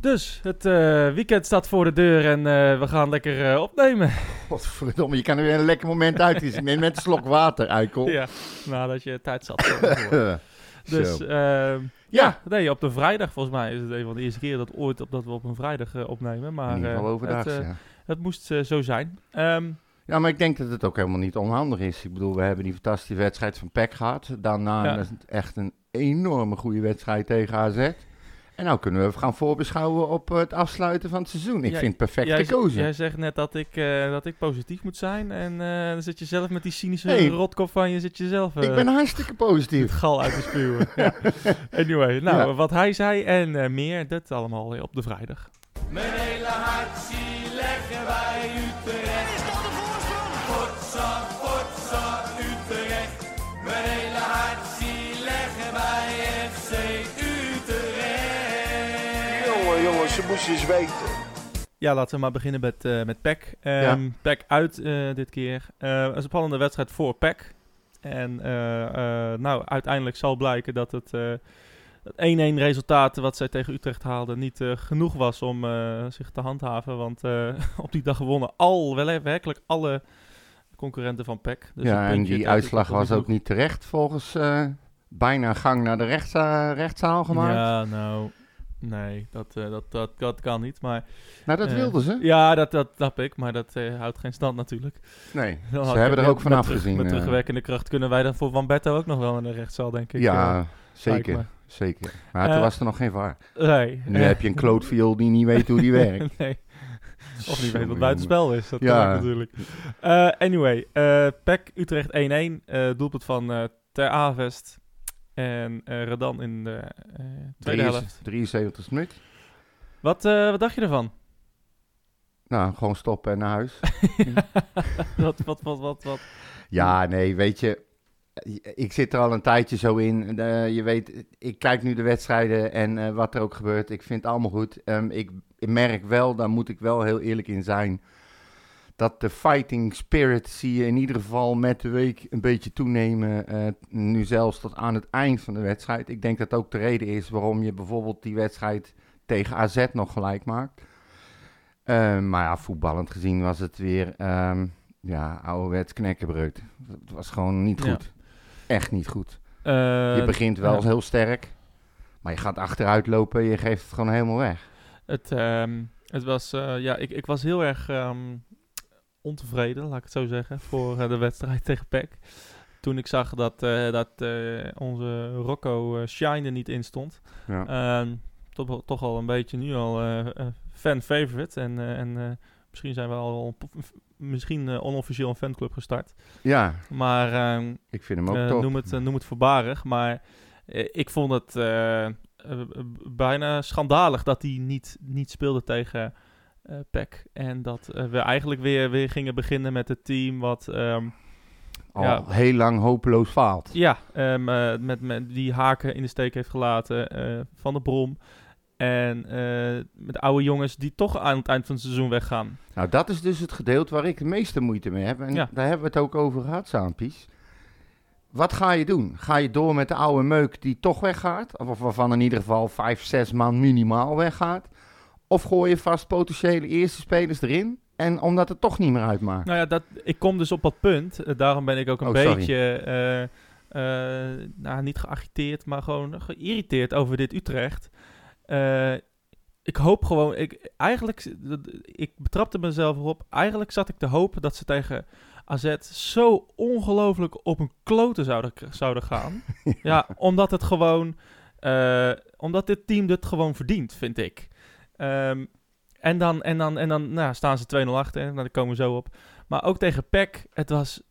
Dus, het eh, weekend staat voor de deur en eh, we gaan lekker eh, opnemen. Godverdomme, je kan er weer een lekker moment uit. Neem met een slok water, Eikel. Ja, nadat je tijd zat. dus, ehm, ja, nee, op de vrijdag volgens mij is het een van de eerste keer dat ooit op, dat we op een vrijdag opnemen. Maar In ieder geval overdag, het, ja. het moest zo zijn. Ehm, Ja, maar ik denk dat het ook helemaal niet onhandig is. Ik bedoel, we hebben die fantastische wedstrijd van PEC gehad. Daarna Ja. het echt een enorme goede wedstrijd tegen AZ. En nou kunnen we gaan voorbeschouwen op het afsluiten van het seizoen. Ik Jij- vind het perfect jij, gekozen. jij zegt net dat ik, eh, dat ik positief moet zijn en eh, dan zit je zelf met die cynische Hey. rotkop van je, zit je zelf... eh, ik ben hartstikke het positief. gal uit te spuwen. ja. Anyway, nou, Ja. wat hij zei en eh, meer, dat allemaal op de vrijdag. Mijn hele hart Eens weten. Ja, laten we maar beginnen met, eh met PEC. Ehm Ja. PEC uit eh, dit keer. Eh, een spannende wedstrijd voor PEC. En eh, eh, nou, uiteindelijk zal blijken dat het eh, het 1-1 resultaat wat zij tegen Utrecht haalden niet eh, genoeg was om eh, zich te handhaven. Want eh, op die dag wonnen al, wel, werkelijk alle concurrenten van PEC. Dus ja, en die uitslag was ook niet terecht volgens eh, bijna gang naar de rechtszaal gemaakt. Ja, nou, nee, dat, eh, dat, dat, dat kan niet. Maar, Nou, dat eh, wilden ze. Ja, dat, dat snap ik, maar dat eh, houdt geen stand natuurlijk. Nee, ze hebben er ook van met terug- afgezien. Met terugwerkende kracht kunnen wij dan voor Van Betto ook nog wel in de rechtszaal, denk ik. ja, zeker. Zeker. Maar toen was er nog geen VAR. nee. Nu heb je een klootviool die niet weet hoe die werkt. nee. Of niet weet wat buitenspel is. Dat Ja. natuurlijk. Anyway, PEC Utrecht 1-1. eh doelpunt van Ter Avest. En eh Redan in de eh, tweede helft. 73 minuut. Wat, eh, wat dacht je ervan? Nou, gewoon stoppen en naar huis. wat, wat, wat, wat, wat? Ja, nee, weet je. Ik zit er al een tijdje zo in. Je weet, ik kijk nu de wedstrijden en wat er ook gebeurt. Ik vind het allemaal goed. Ehm, ik, ik merk wel, daar moet ik wel heel eerlijk in zijn. Dat de fighting spirit zie je in ieder geval met de week een beetje toenemen. eh, nu zelfs tot aan het eind van de wedstrijd. Ik denk dat ook de reden is waarom je bijvoorbeeld die wedstrijd tegen AZ nog gelijk maakt. Ehm, maar ja, voetballend gezien was het weer ehm, ja, ouderwets knekkenbreuk. Het was gewoon niet Ja. goed. Echt niet goed. Eh, Je begint wel heel sterk, maar je gaat achteruit lopen en je geeft het gewoon helemaal weg. Het, ehm, het was, eh, ja, ik, ik was heel erg ontevreden, laat ik het zo zeggen, voor eh, de wedstrijd tegen PEC. Toen ik zag dat, eh, dat eh, onze Rocco Shine er niet in stond. Ja. Ehm, toch, toch al een beetje nu al eh, eh, fan favorite. En, en misschien zijn we al misschien eh, onofficieel een fanclub gestart. ja, Maar ehm, ik vind hem ook top. noem, het, noem het voorbarig, maar ik vond het bijna schandalig dat hij niet, niet speelde tegen eh PEC. En dat eh, we eigenlijk weer, weer gingen beginnen met het team wat... ehm, Al ja. heel lang hopeloos faalt. ja, ehm, eh, met, met die haken in de steek heeft gelaten van de Brom. En eh, met oude jongens die toch aan het eind van het seizoen weggaan. Nou, dat is dus het gedeelte waar ik de meeste moeite mee heb. En Ja. daar hebben we het ook over gehad, Saampies. Wat ga je doen? Ga je door met de oude meuk die toch weggaat? Of waarvan in ieder geval vijf, zes man minimaal weggaat? Of gooi je vast potentiële eerste spelers erin? En omdat het toch niet meer uitmaakt. Nou ja, dat, ik kom dus op dat punt. Eh, daarom ben ik ook een Oh, beetje, eh, eh, nou niet geagiteerd, maar gewoon geïrriteerd over dit Utrecht. Ik hoop gewoon, ik, eigenlijk, ik betrapte mezelf erop. Eigenlijk zat ik te hopen dat ze tegen AZ zo ongelooflijk op een kloten zouden, zouden gaan. ja, omdat het gewoon, omdat dit team dit gewoon verdient, vind ik. Ehm, en dan, en dan, en dan nou, staan ze 2-0 achter. Nou, daar komen we zo op. Maar ook tegen PEC, het was...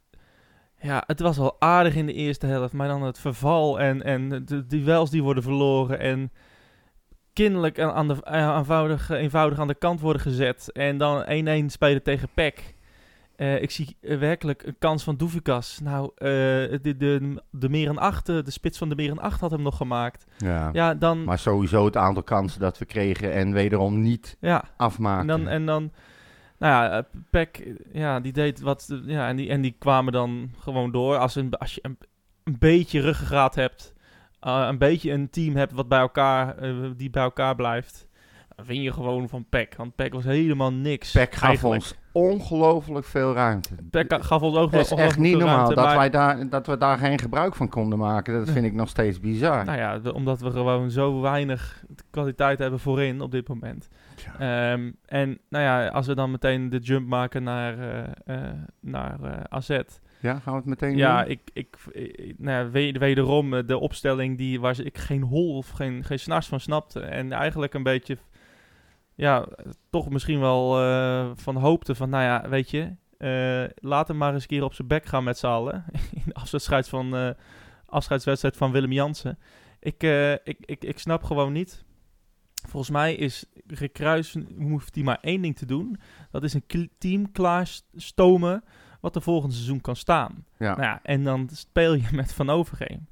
Ja, het was wel aardig in de eerste helft. Maar dan het verval en, en de duels die worden verloren. En kinderlijk aan de, eh, eenvoudig, eenvoudig aan de kant worden gezet. En dan 1-1 spelen tegen PEC. Eh, ik zie eh, werkelijk een kans van Doevikas. Nou, eh, de, de, de Meren 8, de spits van de Meren 8 had hem nog gemaakt. Ja. Ja, dan... Maar sowieso het aantal kansen dat we kregen en wederom niet ja, afmaken. En dan, en dan nou ja, Peck, ja, die deed wat, ja, en die, en die kwamen dan gewoon door. Als, een, als je een, een beetje ruggengraat hebt, een beetje een team hebt wat bij elkaar, die bij elkaar blijft, win je gewoon van PEC. Want PEC was helemaal niks. Peck gaf eigenlijk. ons ongelooflijk veel ruimte. PEC gaf ons ook Het is wel echt niet normaal ruimte, dat, maar- wij daar, dat we daar geen gebruik van konden maken. Dat vind ik nog steeds bizar. Nou ja, omdat we gewoon zo weinig kwaliteit hebben voorin op dit moment. Ehm, en nou ja, als we dan meteen de jump maken naar, eh, naar eh, AZ. Ja, gaan we het meteen Ja, doen? ik, ik, ik- nou ja, we- wederom de opstelling die, waar ik geen hol of geen, geen snars van snapte. En eigenlijk een beetje, ja, toch misschien wel eh, van hoopte van, nou ja, weet je, eh laat hem maar eens een keer op zijn bek gaan met z'n allen. In de afscheids van, eh, afscheidswedstrijd van Willem Jansen. Ik, ik, ik, ik snap gewoon niet. Volgens mij is Rick Kruis, hoeft hij maar één ding te doen. Dat is een team klaarstomen wat er volgend seizoen kan staan. Ja. Nou ja, en dan speel je met Van Overgeem.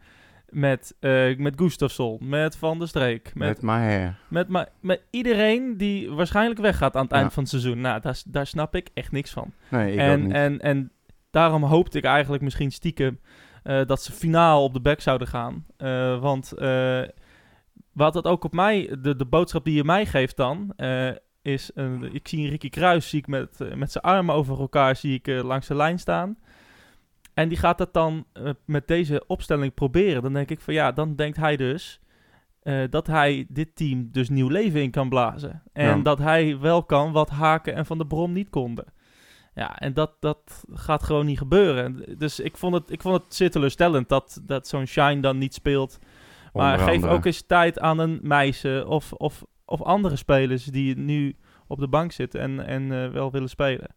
Met, eh met Gustafsson, met Van der Streek, met, Met Maher. met, met, met iedereen die waarschijnlijk weggaat aan het Ja. eind van het seizoen. Nou, daar, daar snap ik echt niks van. Nee, ik ook en, niet. en, en daarom hoopte ik eigenlijk misschien stiekem eh, dat ze finaal op de back zouden gaan. Eh, want wat dat ook op mij, de, de boodschap die je mij geeft dan, is, een ik zie Ricky Kruis zie ik met, met zijn armen over elkaar zie ik, langs de lijn staan. En die gaat dat dan eh, met deze opstelling proberen. Dan denk ik van ja, dan denkt hij dus eh, dat hij dit team dus nieuw leven in kan blazen. En Ja. dat hij wel kan wat Haken en Van de Brom niet konden. Ja, en dat, dat gaat gewoon niet gebeuren. Dus ik vond het, ik vond het zeer teleurstellend dat, dat zo'n Shine dan niet speelt. Maar geef ook eens tijd aan een meisje of, of, of andere spelers die nu op de bank zitten en, en eh, wel willen spelen.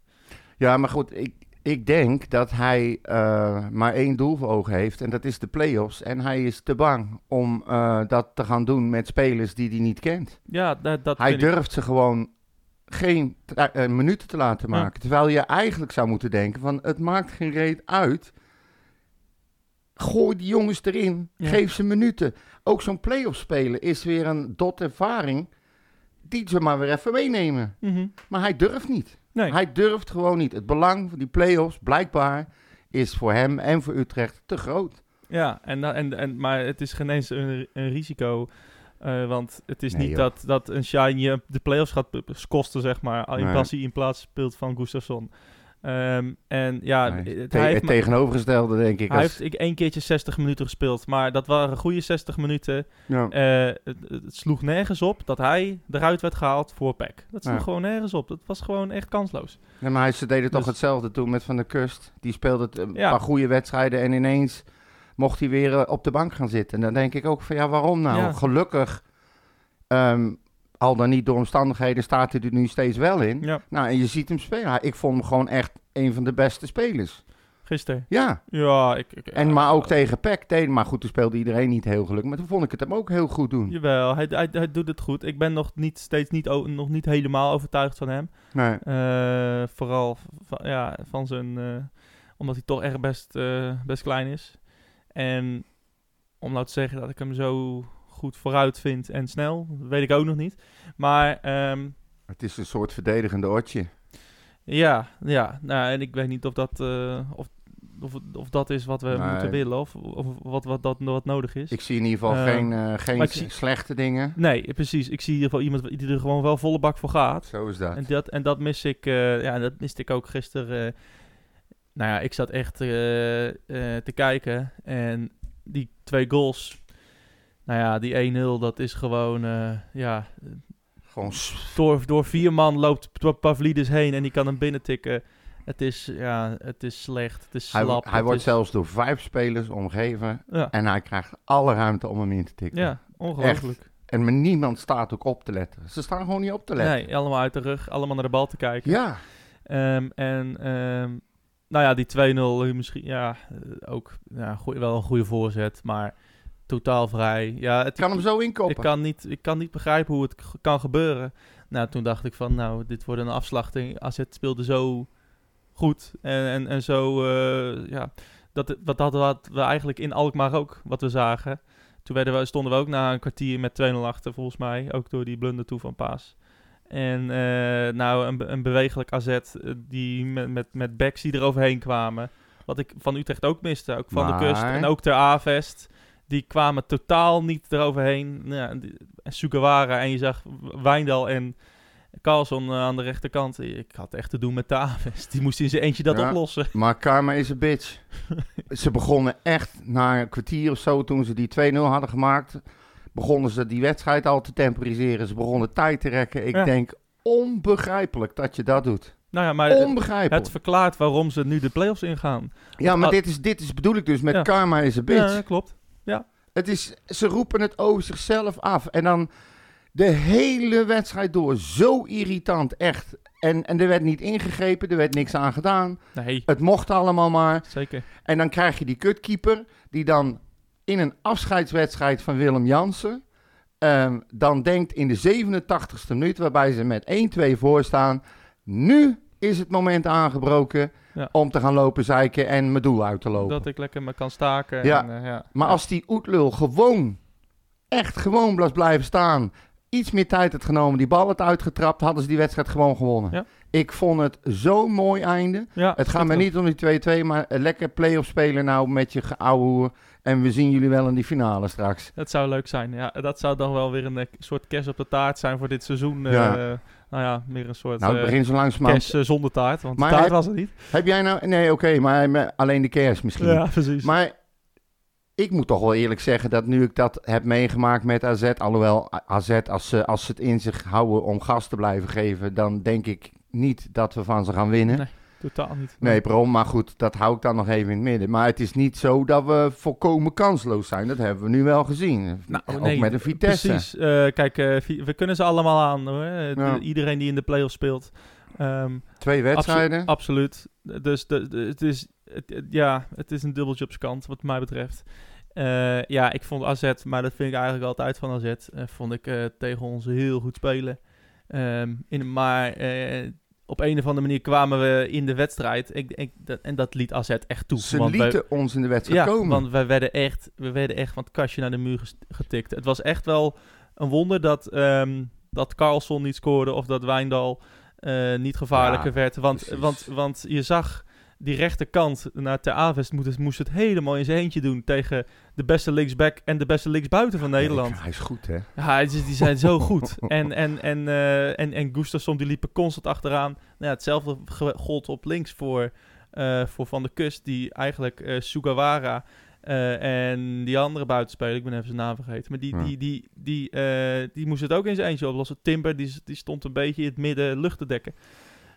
Ja, maar goed, ik, ik denk dat hij eh, maar één doel voor ogen heeft. En dat is de play-offs. En hij is te bang om eh, dat te gaan doen met spelers die hij niet kent. Ja, dat, dat Hij ik- durft ze gewoon geen eh, minuten te laten Ja. maken. Terwijl je eigenlijk zou moeten denken van het maakt geen reet uit. Gooi die jongens erin. Ja. Geef ze minuten. Ook zo'n play-off spelen is weer een dot ervaring. Die ze maar weer even meenemen. Mhm. Maar hij durft niet. Nee. Hij durft gewoon niet. Het belang van die play-offs, blijkbaar, is voor hem en voor Utrecht te groot. Ja, en, en, en, maar het is geen eens een, een risico. eh, want het is Nee, niet joh. dat, dat een Shine je de play-offs gaat kosten, zeg maar. In Nee. plaats hij in plaats speelt van Gustafsson. Ehm, en ja, Nee, het, Te- hij heeft het tegenovergestelde, denk ik. Hij als- heeft ik één keertje 60 minuten gespeeld, maar dat waren goede 60 minuten. ja. Eh, het, het sloeg nergens op dat hij eruit werd gehaald voor PEC. Dat sloeg Ja. gewoon nergens op. Dat was gewoon echt kansloos. Nee, maar hij, ze deden toch Dus- hetzelfde toen met Van der Kust. Die speelde een Ja. paar goede wedstrijden en ineens mocht hij weer eh, op de bank gaan zitten. En dan denk ik ook van ja, waarom nou? Ja. Gelukkig, ehm, al dan niet door omstandigheden, staat hij er nu steeds wel in. Ja, Nou, en je ziet hem spelen. Ik vond hem gewoon echt een van de beste spelers. gisteren. Ja, Ja, ik... ik en maar ook tegen PEC. tegen- Maar goed, toen speelde iedereen niet heel gelukkig. Maar toen vond ik het hem ook heel goed doen. Jawel, hij, hij, hij doet het goed. Ik ben nog niet, steeds niet, nog niet helemaal overtuigd van hem. Nee. Eh, vooral van, ja, van zijn... eh, omdat hij toch echt best, eh, best klein is. En om nou te zeggen dat ik hem zo goed vooruit vind en snel, dat weet ik ook nog niet. Maar ehm, Het is een soort verdedigende oortje. ja, ja nou, en ik weet niet of dat, eh, of, of, of dat is wat we Nee. moeten willen of, of wat, wat, dat, wat nodig is. Ik zie in ieder geval Ehm, geen, eh, geen zie- slechte dingen. Nee, precies. Ik zie in ieder geval iemand die er gewoon wel volle bak voor gaat. Zo is dat. En dat, en dat mis ik, eh, ja, dat miste ik ook gisteren. nou ja, ik zat echt te kijken en die twee goals, nou ja, die 1-0, dat is gewoon, eh, ja, Gewoon door, door vier man loopt Pa- Pavlidis heen en die kan hem binnen tikken. Het is, ja, het is slecht, het is Hij, slap. hij het wordt is- zelfs door vijf spelers omgeven. Ja, En hij krijgt alle ruimte om hem in te tikken. ja ongelooflijk. En maar niemand staat ook op te letten. Ze staan gewoon niet op te letten. Nee, allemaal uit de rug, allemaal naar de bal te kijken. Ja, Ehm, en ehm, nou ja, die 2-0 eh, misschien, ja, eh, ook ja, goeie- wel een goede voorzet, maar totaal vrij. Ja, het, ik kan hem zo inkoppen. ik, kan niet, ik kan niet begrijpen hoe het kan gebeuren. Nou, toen dacht ik van, nou, dit wordt een afslachting. AZ speelde zo goed en, en, en zo, eh, ja, dat, wat hadden wat we eigenlijk in Alkmaar ook, wat we zagen. Toen werden we, stonden we ook na een kwartier met 2-0 achter, volgens mij. Ook door die blunder toe van Paas. En eh, nou, een, een bewegelijk AZ eh, die met, met, met backs die eroverheen kwamen. Wat ik van Utrecht ook miste. Ook van de kust. En ook ter Avest. Die kwamen totaal niet eroverheen. Nou, ja, die- Sugawara en je zag Wijndal en Carlson eh, aan de rechterkant. Ik had echt te doen met Taves. Die moest in zijn eentje dat Ja. oplossen. Maar karma is een bitch. ze begonnen echt na een kwartier of zo, toen ze die 2-0 hadden gemaakt, begonnen ze die wedstrijd al te temporiseren. Ze begonnen tijd te rekken. Ik Ja. denk, onbegrijpelijk dat je dat doet. Nou ja, maar het, Onbegrijpelijk. het verklaart waarom ze nu de play-offs ingaan. ja, maar dit is, dit is bedoel ik dus met karma is een bitch. Ja, klopt. Het is, ze roepen het over zichzelf af. En dan de hele wedstrijd door. Zo irritant, echt. En, en er werd niet ingegrepen, er werd niks aan gedaan. Nee, Het mocht allemaal maar. zeker. En dan krijg je die kutkeeper, die dan in een afscheidswedstrijd van Willem Jansen... ehm, dan denkt in de 87ste minuut, waarbij ze met 1-2 voor staan... nu is het moment aangebroken Ja. om te gaan lopen zeiken en mijn doel uit te lopen. Dat ik lekker me kan staken. Ja. En, eh, ja. Maar als die Oetlul gewoon, echt gewoon was blijven staan, iets meer tijd had genomen, die bal had uitgetrapt, hadden ze die wedstrijd gewoon gewonnen. Ik vond het zo'n mooi einde. Ja, Het gaat me niet om die 2-2, maar lekker play-off spelen nou met je geouwe En we zien jullie wel in die finale straks. Dat zou leuk zijn. Ja, dat zou dan wel weer een eh, soort kerst op de taart zijn voor dit seizoen. Ja. Nou ja, meer een soort Nou, het eh, begint zo langzamerhand. kerst eh, zonder taart. Want Maar taart heb- was het niet. Heb jij nou... Nee, oké, maar maar alleen de kerst misschien. Ja, precies. Maar ik moet toch wel eerlijk zeggen dat nu ik dat heb meegemaakt met AZ, alhoewel AZ als ze, als ze het in zich houden om gas te blijven geven, dan denk ik niet dat we van ze gaan winnen. Nee. Totaal niet. Nee, waarom? Maar goed, dat hou ik dan nog even in het midden. Maar het is niet zo dat we volkomen kansloos zijn. Dat hebben we nu wel gezien. Nou, Ook nee, met een Vitesse. Precies. Eh, kijk, eh, we kunnen ze allemaal aan hoor. Eh, Ja. iedereen die in de play-offs speelt. Ehm, Twee wedstrijden. Absoluut. Dus de, de- het, is, het, ja, het is een dubbeltje op zijn kant, wat mij betreft. Eh, ja, ik vond AZ, maar dat vind ik eigenlijk altijd van AZ, eh, vond ik eh, tegen ons heel goed spelen. Ehm, in, maar eh, op een of andere manier kwamen we in de wedstrijd ik, ik, dat, en dat liet AZ echt toe. Ze want wij- lieten ons in de wedstrijd ja, komen. want wij werden echt, we werden echt van het kastje naar de muur getikt. Het was echt wel een wonder dat, ehm dat Carlson niet scoorde of dat Wijndal eh, niet gevaarlijker Ja, werd. Want, precies. want, want je zag die rechterkant naar Ter Avest moest, moest het helemaal in zijn eentje doen tegen de beste linksback en de beste linksbuiten van Nederland. Hij is goed, hè? Ja, die zijn zo goed. En, en, en, eh en, en Gustafsson die liepen constant achteraan. Nou ja, hetzelfde gold op links voor, eh, voor Van der Kust, die eigenlijk eh, Sugawara en die andere buitenspeler, ik ben even zijn naam vergeten, maar die, Ja. die, die, die, die moest het ook in zijn eentje oplossen. Timber, die, die stond een beetje in het midden lucht te dekken.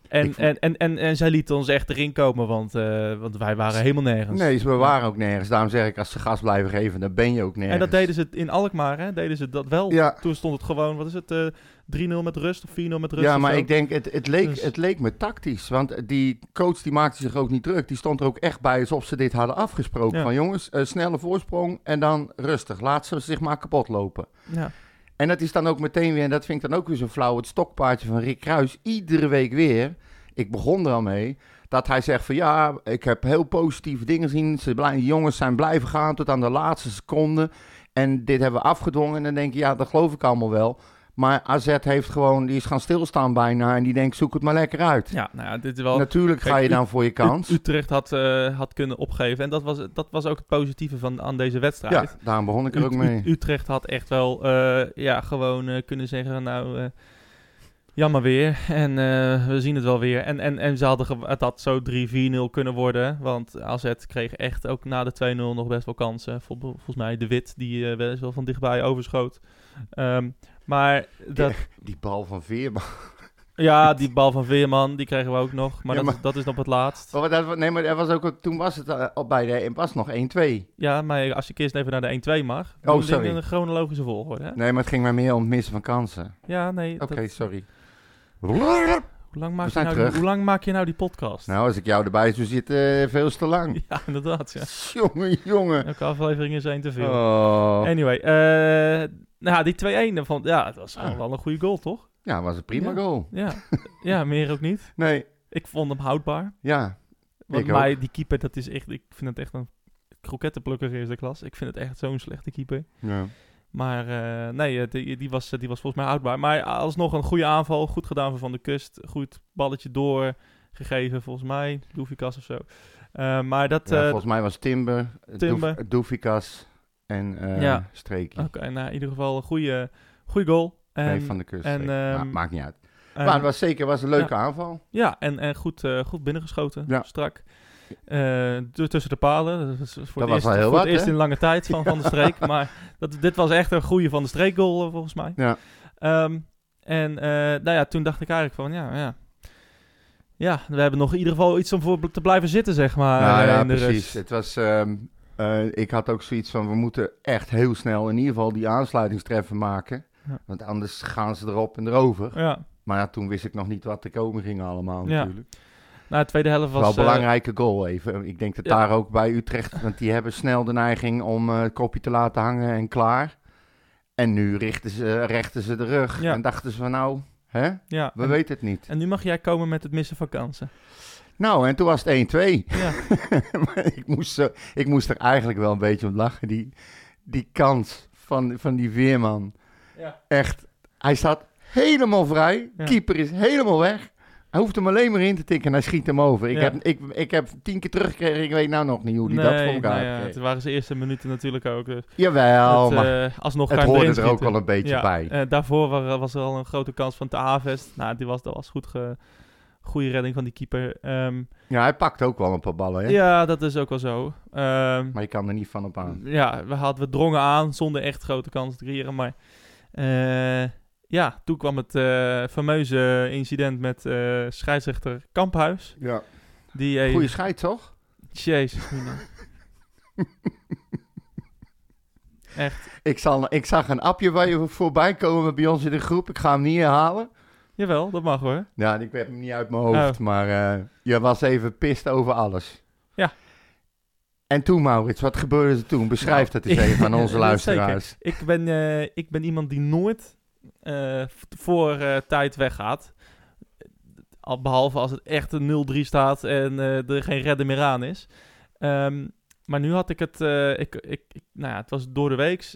En, vond- en, en, en, en zij lieten ons echt erin komen, want, eh, want wij waren helemaal nergens. Nee, ze waren ook nergens. Daarom zeg ik, als ze gas blijven geven, dan ben je ook nergens. En dat deden ze in Alkmaar, hè? Deden ze dat wel. Ja. Toen stond het gewoon, wat is het, eh 3-0 met rust of 4-0 met rust Ja, maar ik denk, het, het, leek, Dus- het leek me tactisch. Want die coach die maakte zich ook niet druk. Die stond er ook echt bij alsof ze dit hadden afgesproken. Ja. Van jongens, eh, snelle voorsprong en dan rustig. Laat ze zich maar kapot lopen. Ja. En dat is dan ook meteen weer, en dat vind ik dan ook weer zo flauw, het stokpaardje van Rick Kruis. Iedere week weer, ik begon er al mee, dat hij zegt van ja, ik heb heel positieve dingen gezien. Ze jongens zijn blijven gaan tot aan de laatste seconde. En dit hebben we afgedwongen. En dan denk je, ja, dat geloof ik allemaal wel. Maar AZ heeft gewoon, die is gaan stilstaan bijna. En die denkt, zoek het maar lekker uit. ja, nou ja, dit is wel... Natuurlijk ga je dan voor je kans. U- Utrecht had, eh, had kunnen opgeven. En dat was, dat was ook het positieve van, aan deze wedstrijd. ja, daarom begon ik er ook mee. Ut- Utrecht had echt wel eh, ja, gewoon eh, kunnen zeggen, nou, jammer weer. En we zien het wel weer. En, en, en ze hadden het had zo 3-4-0 kunnen worden. Want AZ kreeg echt ook na de 2-0 nog best wel kansen. Vol- volgens mij de Wit, die best wel van dichtbij overschoot. Ehm, maar dat, Die bal van Veerman. ja, die bal van Veerman, die kregen we ook nog. Maar, Ja, dat, maar- is- dat is nog het laatst. Oh, dat, nee, maar er was ook, toen was het al bij de, was nog 1-2. Ja, maar als je eerst even naar de 1-2 mag. Oh, sorry. In een chronologische volgorde. Hè? Nee, maar het ging maar meer om het missen van kansen. Ja, nee. Oké, dat- sorry. Hoe lang, maak je nou, terug. hoe lang maak je nou die podcast? Nou, als ik jou erbij zou zitten, eh, veel te lang. Ja, inderdaad. Ja. Jongen, jongen. Elke aflevering is één te veel. Oh. Anyway, eh nou, die 2-1, van, ja, het was gewoon Ah. wel een goede goal, toch? Ja, was een prima Ja. goal. Ja. ja, meer ook niet. Nee, Ik vond hem houdbaar. ja. Want Ik mij, die keeper, dat is echt, ik vind het echt een krokettenplukker eerste klas. Ik vind het echt zo'n slechte keeper. ja. Maar eh, nee, die, die, was, die was volgens mij houdbaar. Maar alsnog een goede aanval. Goed gedaan van Van de Kust. Goed balletje doorgegeven, volgens mij. Doefikas of zo. Eh, maar dat... Ja, eh, volgens mij was Timber, Timber. Doef- Doefikas en eh Ja. streekie. Oké, nou in ieder geval een goede, goede goal. En, Nee, van de kust. en, ehm, maakt niet uit. en- maar het was zeker was een leuke aanval. Ja, en, en goed, eh, goed binnengeschoten, Ja. strak. Eh, tussen de palen. Dat, was voor Dat het was eerst, wel heel voor wat, het eerst in lange tijd van Van de Streek. maar dat, dit was echt een goede Van de Streek goal, volgens mij. Ja. Ehm, en nou ja, toen dacht ik eigenlijk van, ja, ja. Ja, we hebben nog in ieder geval iets om voor te blijven zitten, zeg maar. Nou ja, in de precies. rust. Het was, ehm, eh, ik had ook zoiets van, we moeten echt heel snel in ieder geval die aansluitingstreffer maken. Ja. Want anders gaan ze erop en erover. Ja, Maar ja, toen wist ik nog niet wat er komen ging allemaal Ja. natuurlijk. nou, de tweede helft was... Wel een eh, belangrijke goal even. Ik denk dat ja. daar ook bij Utrecht, want die hebben snel de neiging om eh, het kopje te laten hangen en klaar. En nu richten ze, rechten ze de rug Ja. en dachten ze van nou, hè, ja, we en, weten het niet. en nu mag jij komen met het missen van kansen. Nou, en toen was het 1-2. Ja, ik, moest ik moest er eigenlijk wel een beetje om lachen. Die, die kans van, van die Veerman. ja. Echt, hij staat helemaal vrij. Ja. Keeper is helemaal weg. Hij hoeft hem alleen maar in te tikken en hij schiet hem over. Ik, Ja. heb, ik, ik heb tien keer teruggekregen. Ik weet nou nog niet hoe hij dat voor elkaar nou ja, het waren zijn eerste minuten natuurlijk ook. Dus Jawel, het, maar eh, alsnog het hoorde er ook wel een beetje Ja, bij. eh, daarvoor wa- was er al een grote kans van te Avest. Nou, die was, dat was goed ge, goede redding van die keeper. Ehm, Ja, hij pakt ook wel een paar ballen, hè? ja, dat is ook wel zo. Ehm, Maar je kan er niet van op aan. ja, we, hadden, we drongen aan zonder echt grote kansen te creëren. Maar eh, ja, toen kwam het eh, fameuze incident met eh, scheidsrechter Kamphuis. Ja. Die, eh, Goeie scheid, toch? Jezus. Echt. Ik, zal, ik zag een appje bij je voorbij komen bij ons in de groep. Ik ga hem niet herhalen. Jawel, dat mag hoor. Ja, ik heb hem niet uit mijn hoofd, Oh. maar eh, je was even pist over alles. Ja. En toen, Maurits, wat gebeurde er toen? Beschrijf dat eens Nou, even aan onze luisteraars. Ik ben, eh, ik ben iemand die nooit eh, voor tijd weggaat. Al behalve als het echt een 0-3 staat en er geen redder meer aan is. Ehm, maar nu had ik het, ik, ik, ik- nou ja, het was door de weeks.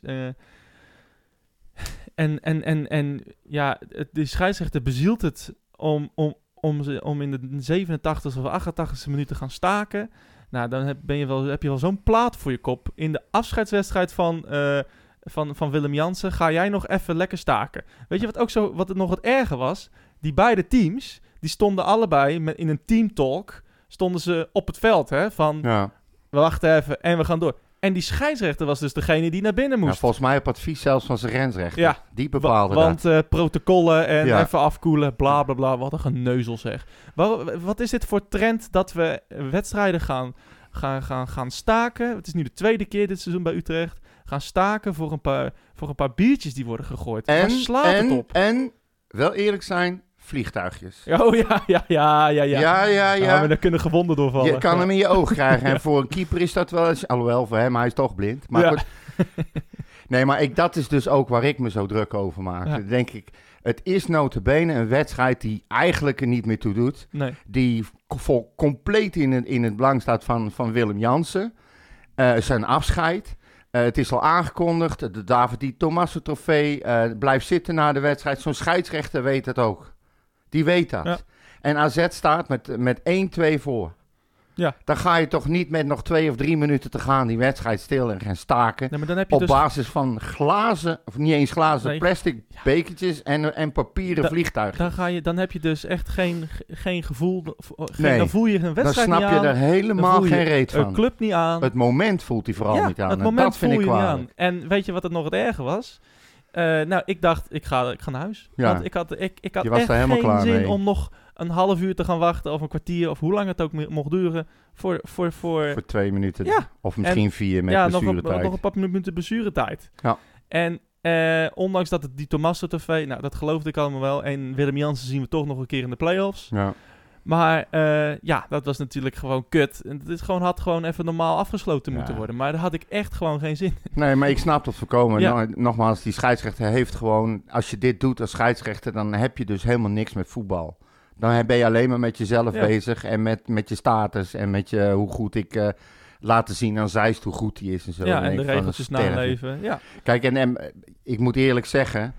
En, en, en, en ja, het, de scheidsrechter bezielt het om, om, om, ze, om in de 87e of 88e minuut te gaan staken. Nou, dan heb, ben je wel, heb je wel zo'n plaat voor je kop. In de afscheidswedstrijd van, eh, van, van Willem Jansen ga jij nog even lekker staken. Weet je wat ook zo, wat het nog het erger was? Die beide teams, die stonden allebei met, in een teamtalk, stonden ze op het veld, hè? Van, Ja. we wachten even en we gaan door. En die scheidsrechter was dus degene die naar binnen Ja, moest. volgens mij op advies zelfs van zijn grensrechter. Ja. Die Wa- bepaalde want dat. eh, protocollen en Ja. even afkoelen, bla bla bla. Wat een geneuzel zeg. Waar- wat is dit voor trend dat we wedstrijden gaan, gaan, gaan, gaan staken? Het is nu de tweede keer dit seizoen bij Utrecht. Gaan staken voor een paar, voor een paar biertjes die worden gegooid. En, slaat het op? en, wel eerlijk zijn, vliegtuigjes. Oh ja, ja, ja, ja. ja. Ja, ja, ja. Maar daar kunnen gewonden doorvallen. Je kan hem in je oog krijgen. En voor een keeper is dat wel eens... Alhoewel, voor hem, hij is toch blind. Maar Ja. goed. Nee, maar ik, dat is dus ook waar ik me zo druk over maak. Dan denk ik, het is notabene een wedstrijd die eigenlijk er niet meer toe doet. Nee. Die vol, compleet in het, in het belang staat van, van Willem Jansen. Eh, zijn afscheid. Eh, het is al aangekondigd. De David Di Tommaso trofee eh, blijft zitten na de wedstrijd. Zo'n scheidsrechter weet het ook. Die weet dat. Ja. En AZ staat met, met 1-2 voor. Ja. Dan ga je toch niet met nog twee of drie minuten te gaan die wedstrijd stil en gaan staken. nee, maar dan heb je Op dus... basis van glazen, of niet eens glazen, Nee. plastic bekertjes en, en papieren Da- vliegtuigen. Dan, ga je, dan heb je dus echt geen, geen gevoel... Geen, Nee. Dan voel je een Dan wedstrijd snap niet je er helemaal je geen reet van. club niet aan. Het moment voelt hij vooral ja, niet aan. het moment dat vind voel ik je niet aan. En weet je wat het nog het erge was? Eh, nou, ik dacht, ik ga, ik ga naar huis. Ja. Want ik had, ik, ik had Je was echt er helemaal geen klaar zin mee. om nog een half uur te gaan wachten... of een kwartier, of hoe lang het ook mocht duren... voor, voor, voor, Voor twee minuten. Ja. Of misschien vier met ja, nog een, nog een paar minuten blessuretijd. Ja. En eh, ondanks dat het die Tommaso TV... Nou, dat geloofde ik allemaal wel. En Willem Jansen zien we toch nog een keer in de play-offs. Ja. Maar eh, ja, dat was natuurlijk gewoon kut. En dit gewoon, had gewoon even normaal afgesloten Ja. moeten worden. Maar daar had ik echt gewoon geen zin in. Nee, maar ik snap dat voorkomen. Ja. Nou, nogmaals, die scheidsrechter heeft gewoon... Als je dit doet als scheidsrechter, dan heb je dus helemaal niks met voetbal. Dan ben je alleen maar met jezelf Ja. bezig en met, met je status en met je, hoe goed ik... eh, laten zien aan Zeist hoe goed hij is en zo. ja, en denk de regeltjes naleven. Ja, Kijk, en, en ik moet eerlijk zeggen,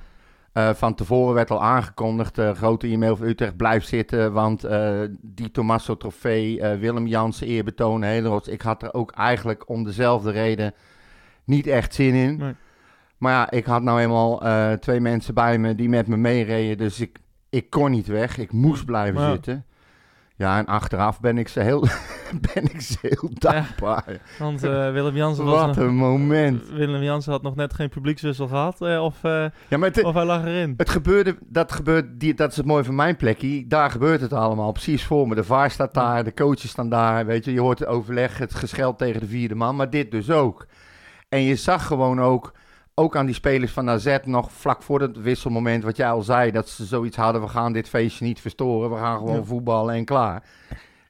eh, van tevoren werd al aangekondigd, eh, grote e-mail van Utrecht, blijf zitten, want eh, die Tommaso trofee, Willem Jansen eerbetoon, hele rots. Ik had er ook eigenlijk om dezelfde reden niet echt zin in. Nee. Maar ja, ik had nou eenmaal twee mensen bij me die met me meereden. Dus ik, ik kon niet weg. Ik moest blijven zitten. Ja, en achteraf ben ik ze heel, ben ik ze heel dankbaar. Want eh, Willem Jansen was Wat nog- een moment. Willem Jansen had nog net geen publiekswissel gehad. eh, of, eh, Ja, maar het, of hij lag erin. het gebeurde, dat gebeurt, die, dat is het mooie van mijn plekje. Daar gebeurt het allemaal precies voor me. De VAR staat daar, de coaches staan daar. Weet je, je hoort het overleg, het gescheld tegen de vierde man. Maar dit dus ook. En je zag gewoon ook, ook aan die spelers van AZ nog vlak voor het wisselmoment, wat jij al zei, dat ze zoiets hadden, we gaan dit feestje niet verstoren, we gaan gewoon Ja. voetballen en klaar.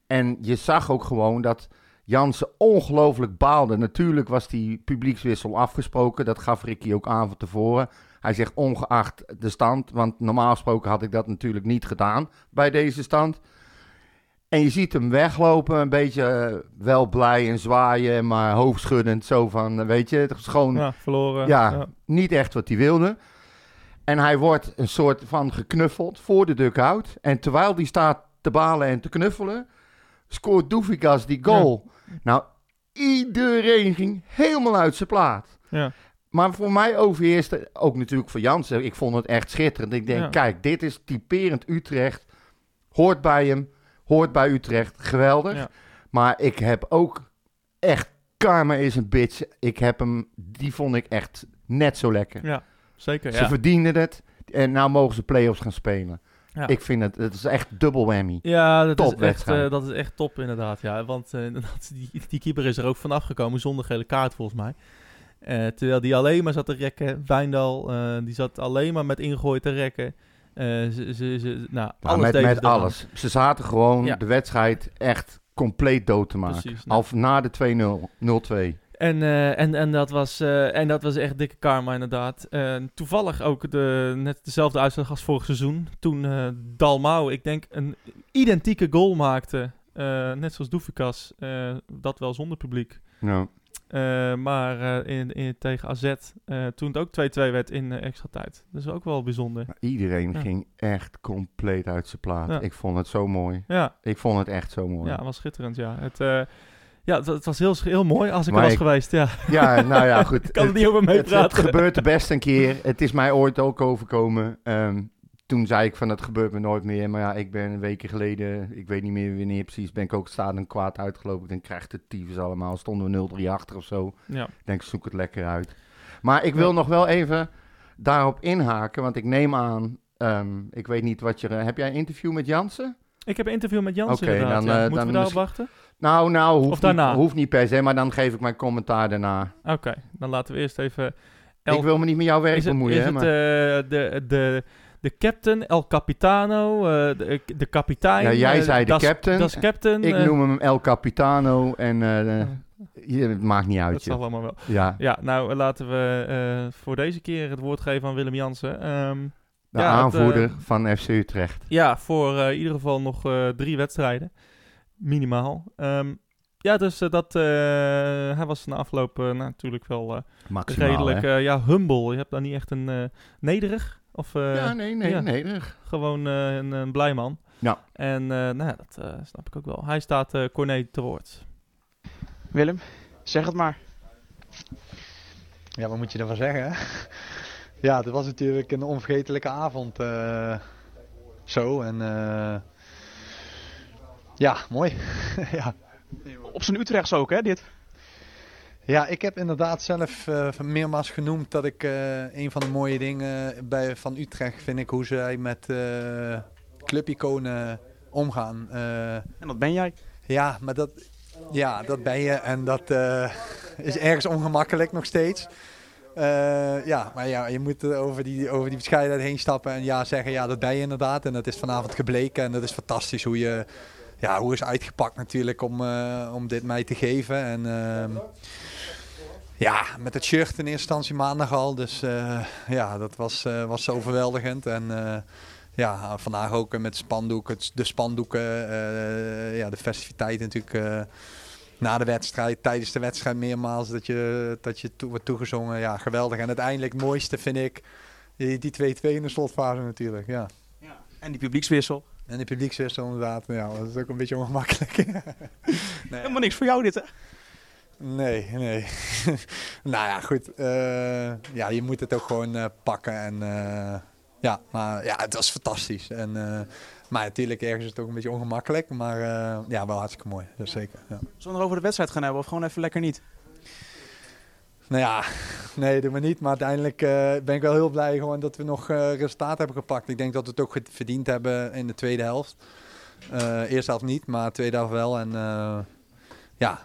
En je zag ook gewoon dat Jansen ongelooflijk baalde. Natuurlijk was die publiekswissel afgesproken, dat gaf Ricky ook aan van tevoren. Hij zegt ongeacht de stand, want normaal gesproken had ik dat natuurlijk niet gedaan bij deze stand. En je ziet hem weglopen, een beetje eh, wel blij en zwaaien, maar hoofdschuddend. Zo van, eh, weet je, het is gewoon Ja, verloren. ja, niet echt wat hij wilde. En hij wordt een soort van geknuffeld voor de dugout. En terwijl die staat te balen en te knuffelen, scoort Doefikas die goal. Nou, iedereen ging helemaal uit zijn plaat. Ja. Maar voor mij overheerste, ook natuurlijk voor Jansen, ik vond het echt schitterend. Ik denk, kijk, dit is typerend Utrecht. Hoort bij hem, hoort bij Utrecht, geweldig. Ja. Maar ik heb ook echt, karma is een bitch. Ik heb hem, die vond ik echt net zo lekker. Ja, zeker. Ze Ja. verdienen het en nou mogen ze play-offs gaan spelen. Ja. Ik vind het, het is echt dubbel whammy. Ja, dat is, echt, eh, dat is echt top inderdaad. Ja. Want inderdaad, die, die keeper is er ook vanaf gekomen zonder gele kaart volgens mij. Eh, terwijl die alleen maar zat te rekken. Wijndal, die zat alleen maar met ingooi te rekken. Eh, ze, ze, ze, nou, alles met alles. Ze zaten gewoon Ja. de wedstrijd echt compleet dood te maken. Precies, nou. Al na de 2-0, 0-2. En, eh, en, en, dat was, eh, en dat was echt dikke karma inderdaad. Toevallig ook de, net dezelfde uitslag als vorig seizoen. Toen Dalmau, ik denk, een identieke goal maakte. net zoals Doefikas. dat wel zonder publiek. Nou, Eh, maar eh, in, in, tegen AZ, eh, toen het ook 2-2 werd in extra tijd. Dat is ook wel bijzonder. iedereen Ja. ging echt compleet uit zijn plaat. Ja. Ik vond het zo mooi. Ja, Ik vond het echt zo mooi. ja was schitterend, ja. Het, ja, het, het was heel, heel mooi als ik Maar er was ik- geweest, ja. Ja, nou ja, goed. Ik kan er Het- niet over het, het meepraten. gebeurt er best een keer. Het is mij ooit ook overkomen. Ehm, toen zei ik van, het gebeurt me nooit meer. Maar ja, ik ben een weken geleden, ik weet niet meer wanneer precies, ben ik ook stadion kwaad uitgelopen. Ik denk, krijgt het tyfus allemaal. Stonden we 0-3 achter of zo. Ja, Ik denk, zoek het lekker uit. Maar ik wil nog wel even daarop inhaken, want ik neem aan, ehm, ik weet niet wat je... heb jij een interview met Jansen? ik heb een interview met Jans Oké, inderdaad. dan, ja. eh, Moeten dan we daarop wachten? Nou, nou, hoeft? Niet, hoeft niet per se, maar dan geef ik mijn commentaar daarna. Oké, dan laten we eerst even... Ik wil me niet met jouw werk is het, bemoeien, is hè, het maar... eh, de, de, de captain, El Capitano, eh, de, de kapitein? Ja, jij eh, zei de das- captain. Das captain. Ik eh, noem hem El Capitano en eh, eh, het maakt niet dat uit. zal joh. allemaal wel. Ja, Ja, nou eh, laten we eh, voor deze keer het woord geven aan Willem Jansen. Ehm, de ja, het, aanvoerder eh, van FC Utrecht. ja, voor eh, in ieder geval nog eh, drie wedstrijden. Minimaal. Ehm, ja, dus eh, dat, eh, hij was na afloop eh, natuurlijk wel eh, Maximaal, redelijk eh, ja, humble. Je hebt daar niet echt een eh, nederig of eh, ja, nee, nee, ja. nee. erg. gewoon eh, een, een blij man. Ja. En eh, nou ja, dat eh, snap ik ook wel. Hij staat eh Corné te woord. Willem, zeg het maar. Ja, wat moet je ervan zeggen? hè? Ja, het was natuurlijk een onvergetelijke avond. eh, zo en eh, ja, mooi. ja. Op zijn Utrechts ook, hè, dit? Ja, ik heb inderdaad zelf eh, meermaals genoemd dat ik eh, een van de mooie dingen bij, van Utrecht vind ik hoe zij met eh clubiconen omgaan. En dat ben jij. ja, maar dat, ja, dat ben je en dat is ergens ongemakkelijk nog steeds. Ja, maar ja, je moet er over die, over die bescheidenheid heen stappen en ja, zeggen ja, dat ben je inderdaad. En dat is vanavond gebleken en dat is fantastisch hoe je, ja, hoe is uitgepakt natuurlijk om, eh, om dit mij te geven. En ehm, ja, met het shirt in eerste instantie maandag al, dus eh, ja, dat was, eh, was overweldigend. En ja, vandaag ook met spandoek, het, de spandoeken, ja, de festiviteit natuurlijk na de wedstrijd, tijdens de wedstrijd meermaals dat je, dat je wordt toegezongen. Ja, geweldig. En uiteindelijk het mooiste vind ik die die 2-2 in de slotfase natuurlijk, ja. En die publiekswissel. En de publiekswissel inderdaad, ja, dat is ook een beetje ongemakkelijk. nee, Helemaal niks voor jou dit, hè? Nee, nee. nou ja, goed. eh, ja, je moet het ook gewoon eh, pakken. En eh, ja, maar ja, het was fantastisch. En, maar natuurlijk, ergens is het ook een beetje ongemakkelijk. Maar ja, wel hartstikke mooi. Dat zeker. Ja. Zullen we over de wedstrijd gaan hebben of gewoon even lekker niet? Nou ja, nee, doe maar niet. Maar uiteindelijk eh, ben ik wel heel blij gewoon dat we nog eh resultaat hebben gepakt. Ik denk dat we het ook verdiend hebben in de tweede helft. Eh eerste helft niet, maar tweede helft wel. En ja,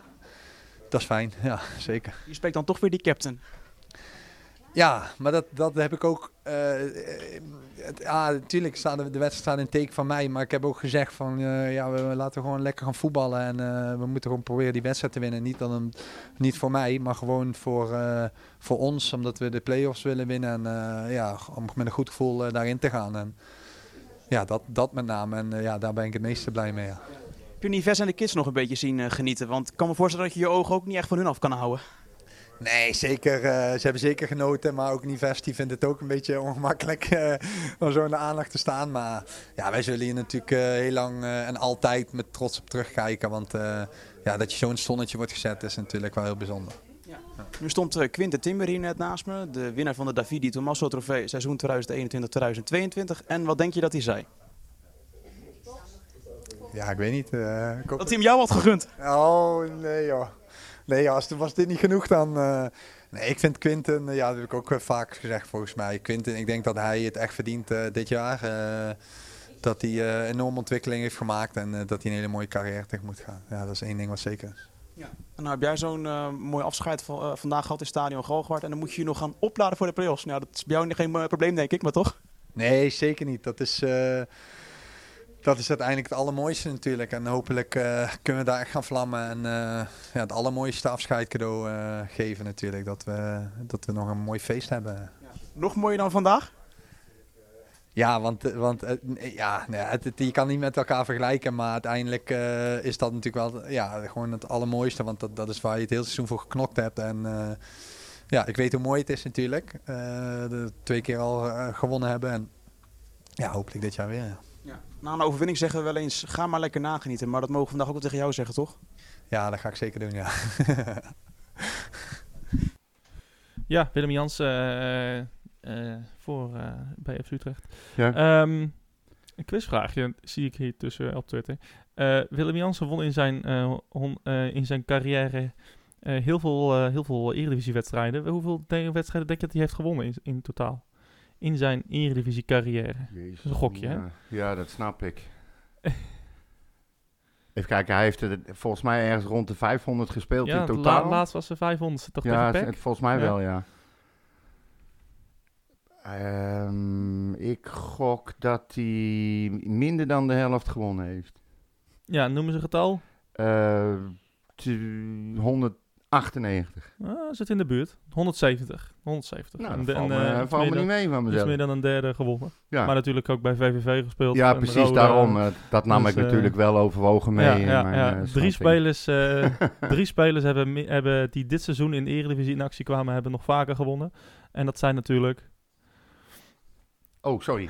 dat is fijn. Ja, zeker. Je spreekt dan toch weer die captain. Ja, maar dat, dat heb ik ook. eh, eh, ja, natuurlijk staat de, de in teken van mij. Maar ik heb ook gezegd van eh, ja, we, laten gewoon lekker gaan voetballen. En eh, we moeten gewoon proberen die wedstrijd te winnen. Niet, dan een, niet voor mij, maar gewoon voor, eh, voor ons. Omdat we de play-offs willen winnen. En eh, ja, om met een goed gevoel eh, daarin te gaan. En ja, dat, dat met name. En eh, ja, daar ben ik het meeste blij mee. Heb je Nives en de kids nog een beetje zien eh, genieten? Want ik kan me voorstellen dat je je ogen ook niet echt van hun af kan houden. Nee, zeker. eh, ze hebben zeker genoten, maar ook Nives die vindt het ook een beetje ongemakkelijk eh, om zo in de aandacht te staan. Maar ja, wij zullen hier natuurlijk eh, heel lang en altijd met trots op terugkijken. Want ja, dat je zo'n zonnetje wordt gezet is natuurlijk wel heel bijzonder. Nu stond Quinten Timber hier net naast me, de winnaar van de Davidi Tommaso Trofee seizoen 2021-2022. En wat denk je dat hij zei? Ja, ik weet niet. ik Dat hij hem jou had gegund. Oh, nee joh. Nee joh, als, was dit niet genoeg dan... eh, Nee, ik vind Quinten, eh, ja, dat heb ik ook eh, vaak gezegd volgens mij. Quinten, ik denk dat hij het echt verdient dit jaar. dat hij eh enorme ontwikkeling heeft gemaakt en dat hij een hele mooie carrière tegemoet gaat. Ja, dat is één ding wat zeker is. En nou heb jij zo'n eh, mooi afscheid van, vandaag gehad in Stadion Galgenwaard. En dan moet je je nog gaan opladen voor de play-offs. Nou, dat is bij jou geen probleem denk ik, maar toch? Nee, zeker niet. Dat is, dat is uiteindelijk het allermooiste natuurlijk. En hopelijk eh, kunnen we daar echt gaan vlammen. En eh, ja, het allermooiste afscheid cadeau eh, geven natuurlijk. Dat we, dat we nog een mooi feest hebben. Nog mooier dan vandaag? Ja, want, want ja, nee, het, het- je kan niet met elkaar vergelijken. Maar uiteindelijk is dat natuurlijk wel ja, gewoon het allermooiste. Want dat, dat is waar je het hele seizoen voor geknokt hebt. En ja, ik weet hoe mooi het is natuurlijk. de twee keer al gewonnen hebben. En ja, hopelijk dit jaar weer. Ja. Na een overwinning zeggen we wel eens, ga maar lekker nagenieten. Maar dat mogen we vandaag ook wel tegen jou zeggen, toch? Ja, dat ga ik zeker doen, ja. Ja, Willem Jans eh, eh, voor, eh, bij FC Utrecht. Ja. Ehm, een quizvraagje zie ik hier tussen op Twitter. Eh, Willem Jansen won in zijn, eh, hon- eh, in zijn carrière eh, heel veel, eh heel veel Eredivisie-wedstrijden. Hoeveel de- wedstrijden denk je dat hij heeft gewonnen in, in totaal? in zijn Eredivisie carrière. Dat is een gokje, ja. hè? Ja, dat snap ik. Even kijken, hij heeft er, volgens mij ergens rond de 500 gespeeld in totaal. Ja, laatst was ze 500, toch ja, tegen Ja, volgens mij wel, ja. Ehm, ik gok dat hij minder dan de helft gewonnen heeft. Ja, noemen ze getal? Uh, 100, 98. Ah, zit in de buurt. 170. 170. Nou, en, valt, en, me, uh, me niet mee van mezelf. is meer dan een derde gewonnen. Ja. Maar natuurlijk ook bij VVV gespeeld. Ja, precies daarom. Eh, dat nam dus, ik eh, natuurlijk wel overwogen mee. Ja, mijn, ja. drie, spelers, drie spelers hebben, hebben die dit seizoen in de Eredivisie in actie kwamen, hebben nog vaker gewonnen. En dat zijn natuurlijk... Oh, sorry.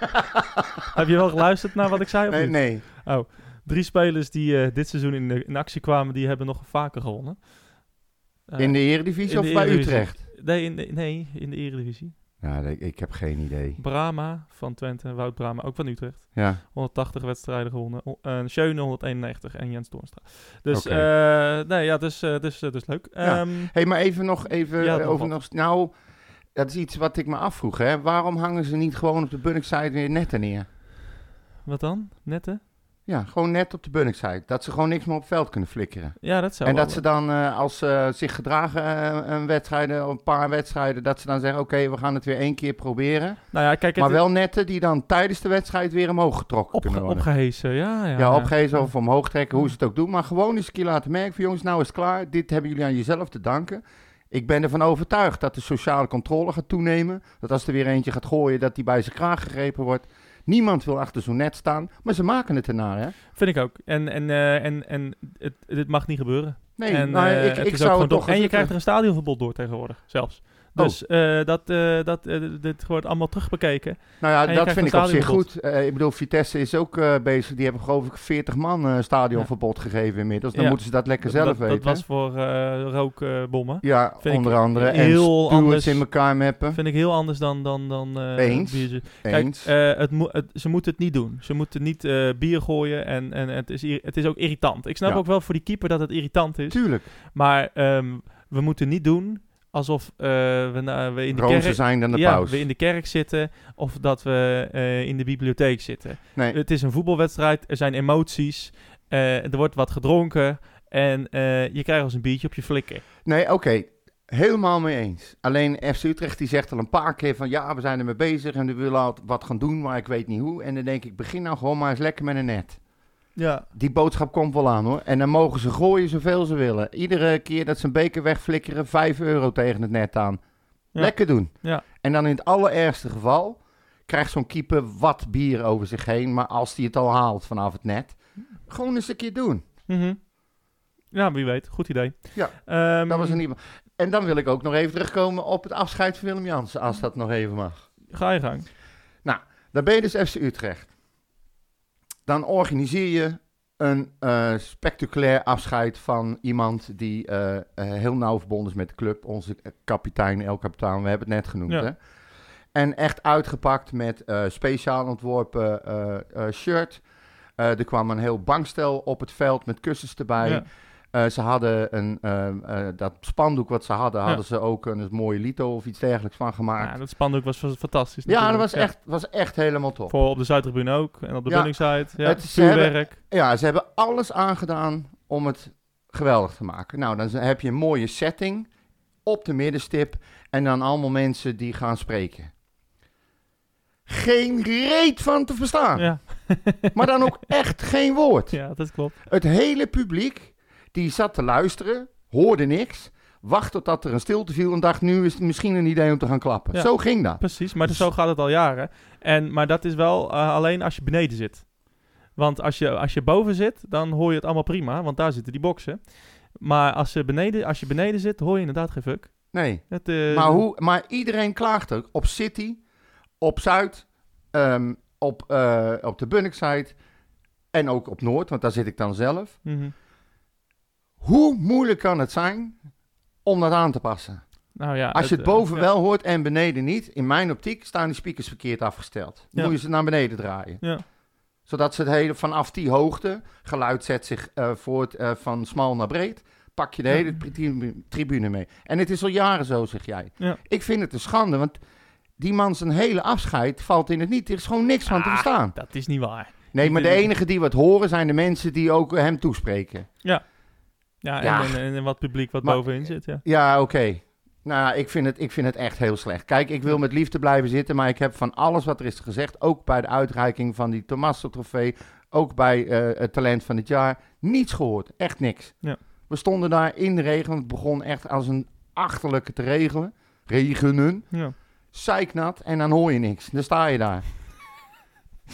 Heb je wel geluisterd naar wat ik zei? Of nee, nee. Oh drie spelers die eh, dit seizoen in, de, in actie kwamen, die hebben nog vaker gewonnen. Eh, In de Eredivisie in of de bij Eredivisie. Utrecht? Nee, in de, nee, in de Eredivisie. Ja, ik, heb geen idee. Brama van Twente, Wout Brama, ook van Utrecht. Ja, 180 wedstrijden gewonnen. En Schöne 191 en Jens Toornstra. Dus, eh, nee, ja, dus, dus, dus leuk. Ja. Ehm, hey, maar even nog even Ja, nog over wat. nog. Nou, dat is iets wat ik me afvroeg. Hè. Waarom hangen ze niet gewoon op de Bunnik-site weer netten neer? wat dan? Nette? Ja, gewoon net op de Bunnik-site. Dat ze gewoon niks meer op het veld kunnen flikkeren. Ja, dat zou en wel, dat ze dan, eh, als ze zich gedragen eh, een wedstrijden, een paar wedstrijden, dat ze dan zeggen, oké, we gaan het weer één keer proberen. Nou ja, kijk, maar wel netten die dan tijdens de wedstrijd weer omhoog getrokken opge kunnen worden. opgehezen. Ja, ja. Ja, opgeven of omhoog trekken, hoe ze het ook doen. Maar gewoon eens een keer laten merken van jongens, nou is het klaar. Dit hebben jullie aan jezelf te danken. Ik ben ervan overtuigd dat de sociale controle gaat toenemen. Dat als er weer eentje gaat gooien, dat die bij zijn kraag gegrepen wordt. Niemand wil achter zo'n net staan, maar ze maken het ernaar, hè? Vind ik ook. En, en, eh, en, en het, dit mag niet gebeuren. Nee, en, eh, ik, het ik zou het toch... En je krijgt er een stadionverbod door tegenwoordig, zelfs. Dus eh, dat, eh, dat, eh, dit wordt allemaal terugbekeken. Nou ja, En dat vind ik op zich goed. Ik bedoel, Vitesse is ook bezig. Die hebben geloof ik 40 man stadionverbod gegeven inmiddels. Dan Ja. moeten ze dat lekker zelf dat, weten. dat was voor rookbommen. ja, vind onder andere. En heel stewards anders. in elkaar meppen. Vind ik heel anders dan, dan, dan Eens. biertje. Kijk, Eens. het mo- het, ze moeten het niet doen. Ze moeten niet bier gooien en, en het, is, het is ook irritant. Ik snap Ja. ook wel voor die keeper dat het irritant is. Tuurlijk. Maar ehm, we moeten niet doen alsof eh, we, we in de kerk... zijn dan de ja, paus. we in de kerk zitten of dat we eh, in de bibliotheek zitten. Nee, Het is een voetbalwedstrijd, er zijn emoties, eh, er wordt wat gedronken en je krijgt als een biertje op je flikken. nee oké. Helemaal mee eens. Alleen FC Utrecht die zegt al een paar keer van ja, we zijn er mee bezig en we willen wat gaan doen, maar ik weet niet hoe. En dan denk ik, begin nou gewoon maar eens lekker met een net. Ja, Die boodschap komt wel aan hoor. En dan mogen ze gooien zoveel ze willen. Iedere keer dat ze een beker wegflikkeren, 5 euro tegen het net aan. Ja. Lekker doen. Ja. En dan in het allerergste geval krijgt zo'n keeper wat bier over zich heen. Maar als hij het al haalt vanaf het net, gewoon eens een keer doen. Mhm. ja wie weet. Goed idee. Ja, Ehm, Dat was geval. En dan wil ik ook nog even terugkomen op het afscheid van Willem Jansen, als dat nog even mag. Ga je gang. Dan ben je dus FC Utrecht. Dan organiseer je een eh, spectaculair afscheid van iemand die eh, eh, heel nauw verbonden is met de club. Onze kapitein, El Kapitein, we hebben het net genoemd. Ja. Hè? En echt uitgepakt met eh, speciaal ontworpen shirt. Er kwam een heel bankstel op het veld met kussens erbij. Ja. Eh, ze hadden een, eh, eh, dat spandoek wat ze hadden, Ja. hadden ze ook een, mooie lito of iets dergelijks van gemaakt. Ja, dat spandoek was was fantastisch. Ja, dat was, Echt, was echt helemaal top. Voor op de Zuidtribune ook. En op de Ja. Bunningside. Ja, Het is- ze hebben- Ja, ze hebben alles aangedaan om het geweldig te maken. Nou, dan heb je een mooie setting op de middenstip en dan allemaal mensen die gaan spreken. Geen reet van te verstaan. Ja. Maar dan ook echt geen woord. ja, dat klopt. Het hele publiek die zat te luisteren, hoorde niks, wacht totdat er een stilte viel en dacht nu is het misschien een idee om te gaan klappen. Ja. Zo ging dat. Precies, maar zo gaat het al jaren. En, maar dat is wel eh, alleen als je beneden zit. Want als je, als je boven zit, dan hoor je het allemaal prima, want daar zitten die boksen. Maar als je beneden, als je beneden zit, hoor je inderdaad geen fuck. Nee. Het, eh, Maar, hoe, maar iedereen klaagt ook. Op City, op Zuid, ehm, op, eh, op de Bunnickside en ook op Noord, want daar zit ik dan zelf. mhm. Hoe moeilijk kan het zijn om dat aan te passen? Nou ja, Als je het eh, boven wel hoort en beneden niet, in mijn optiek staan die speakers verkeerd afgesteld. Dan Ja. moet je ze naar beneden draaien. Ja. Zodat ze het hele vanaf die hoogte, geluid zet zich eh, voort eh, van smal naar breed, pak je de hele tri- tribune mee. En het is al jaren zo, zeg jij. Ik vind het een schande, want die man zijn hele afscheid valt in het niet. Er is gewoon niks van te Ah, verstaan. Dat is niet waar. Nee, maar de enige die wat horen zijn de mensen die ook hem toespreken. Ja, en, Ja. En, en, wat publiek wat Maar- bovenin zit, ja. Ja, oké. Nou, ik vind, het, ik vind het echt heel slecht. Kijk, ik wil met liefde blijven zitten, maar ik heb van alles wat er is gezegd, ook bij de uitreiking van die Tommaso-trofee, ook bij eh, het talent van het jaar, niets gehoord. Echt niks. Ja. We stonden daar in de regen, want het begon echt als een achterlijke te regelen. Regenen. ja. Zeiknat en dan hoor je niks. Dan sta je daar.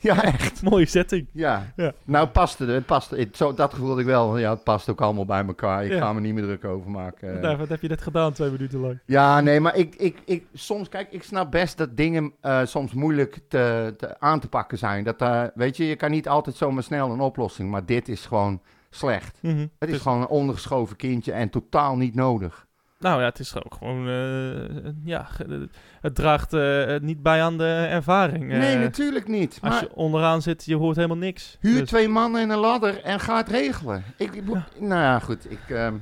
ja, echt. Mooie setting. Ja. Ja. Nou, paste het. Paste, het zo, dat gevoel had ik wel. Ja, het past ook allemaal bij elkaar. Ik Ja. ga me niet meer druk over maken. Wat heb je net gedaan, twee minuten lang? Ja, nee, maar ik, ik, ik, soms, kijk, ik snap best dat dingen eh, soms moeilijk te, te, aan te pakken zijn. Dat, eh, weet je, je kan niet altijd zomaar snel een oplossing, maar dit is gewoon slecht. Mhm. Het is Dus- gewoon een ondergeschoven kindje en totaal niet nodig. Nou ja, het is ook gewoon, eh, ja, het draagt eh, niet bij aan de ervaring. nee, Eh, natuurlijk niet. Als Maar je onderaan zit, je hoort helemaal niks. huur Dus- twee mannen en een ladder en ga het regelen. Ik, ik- Ja. Nou ja, goed. Ik, ehm,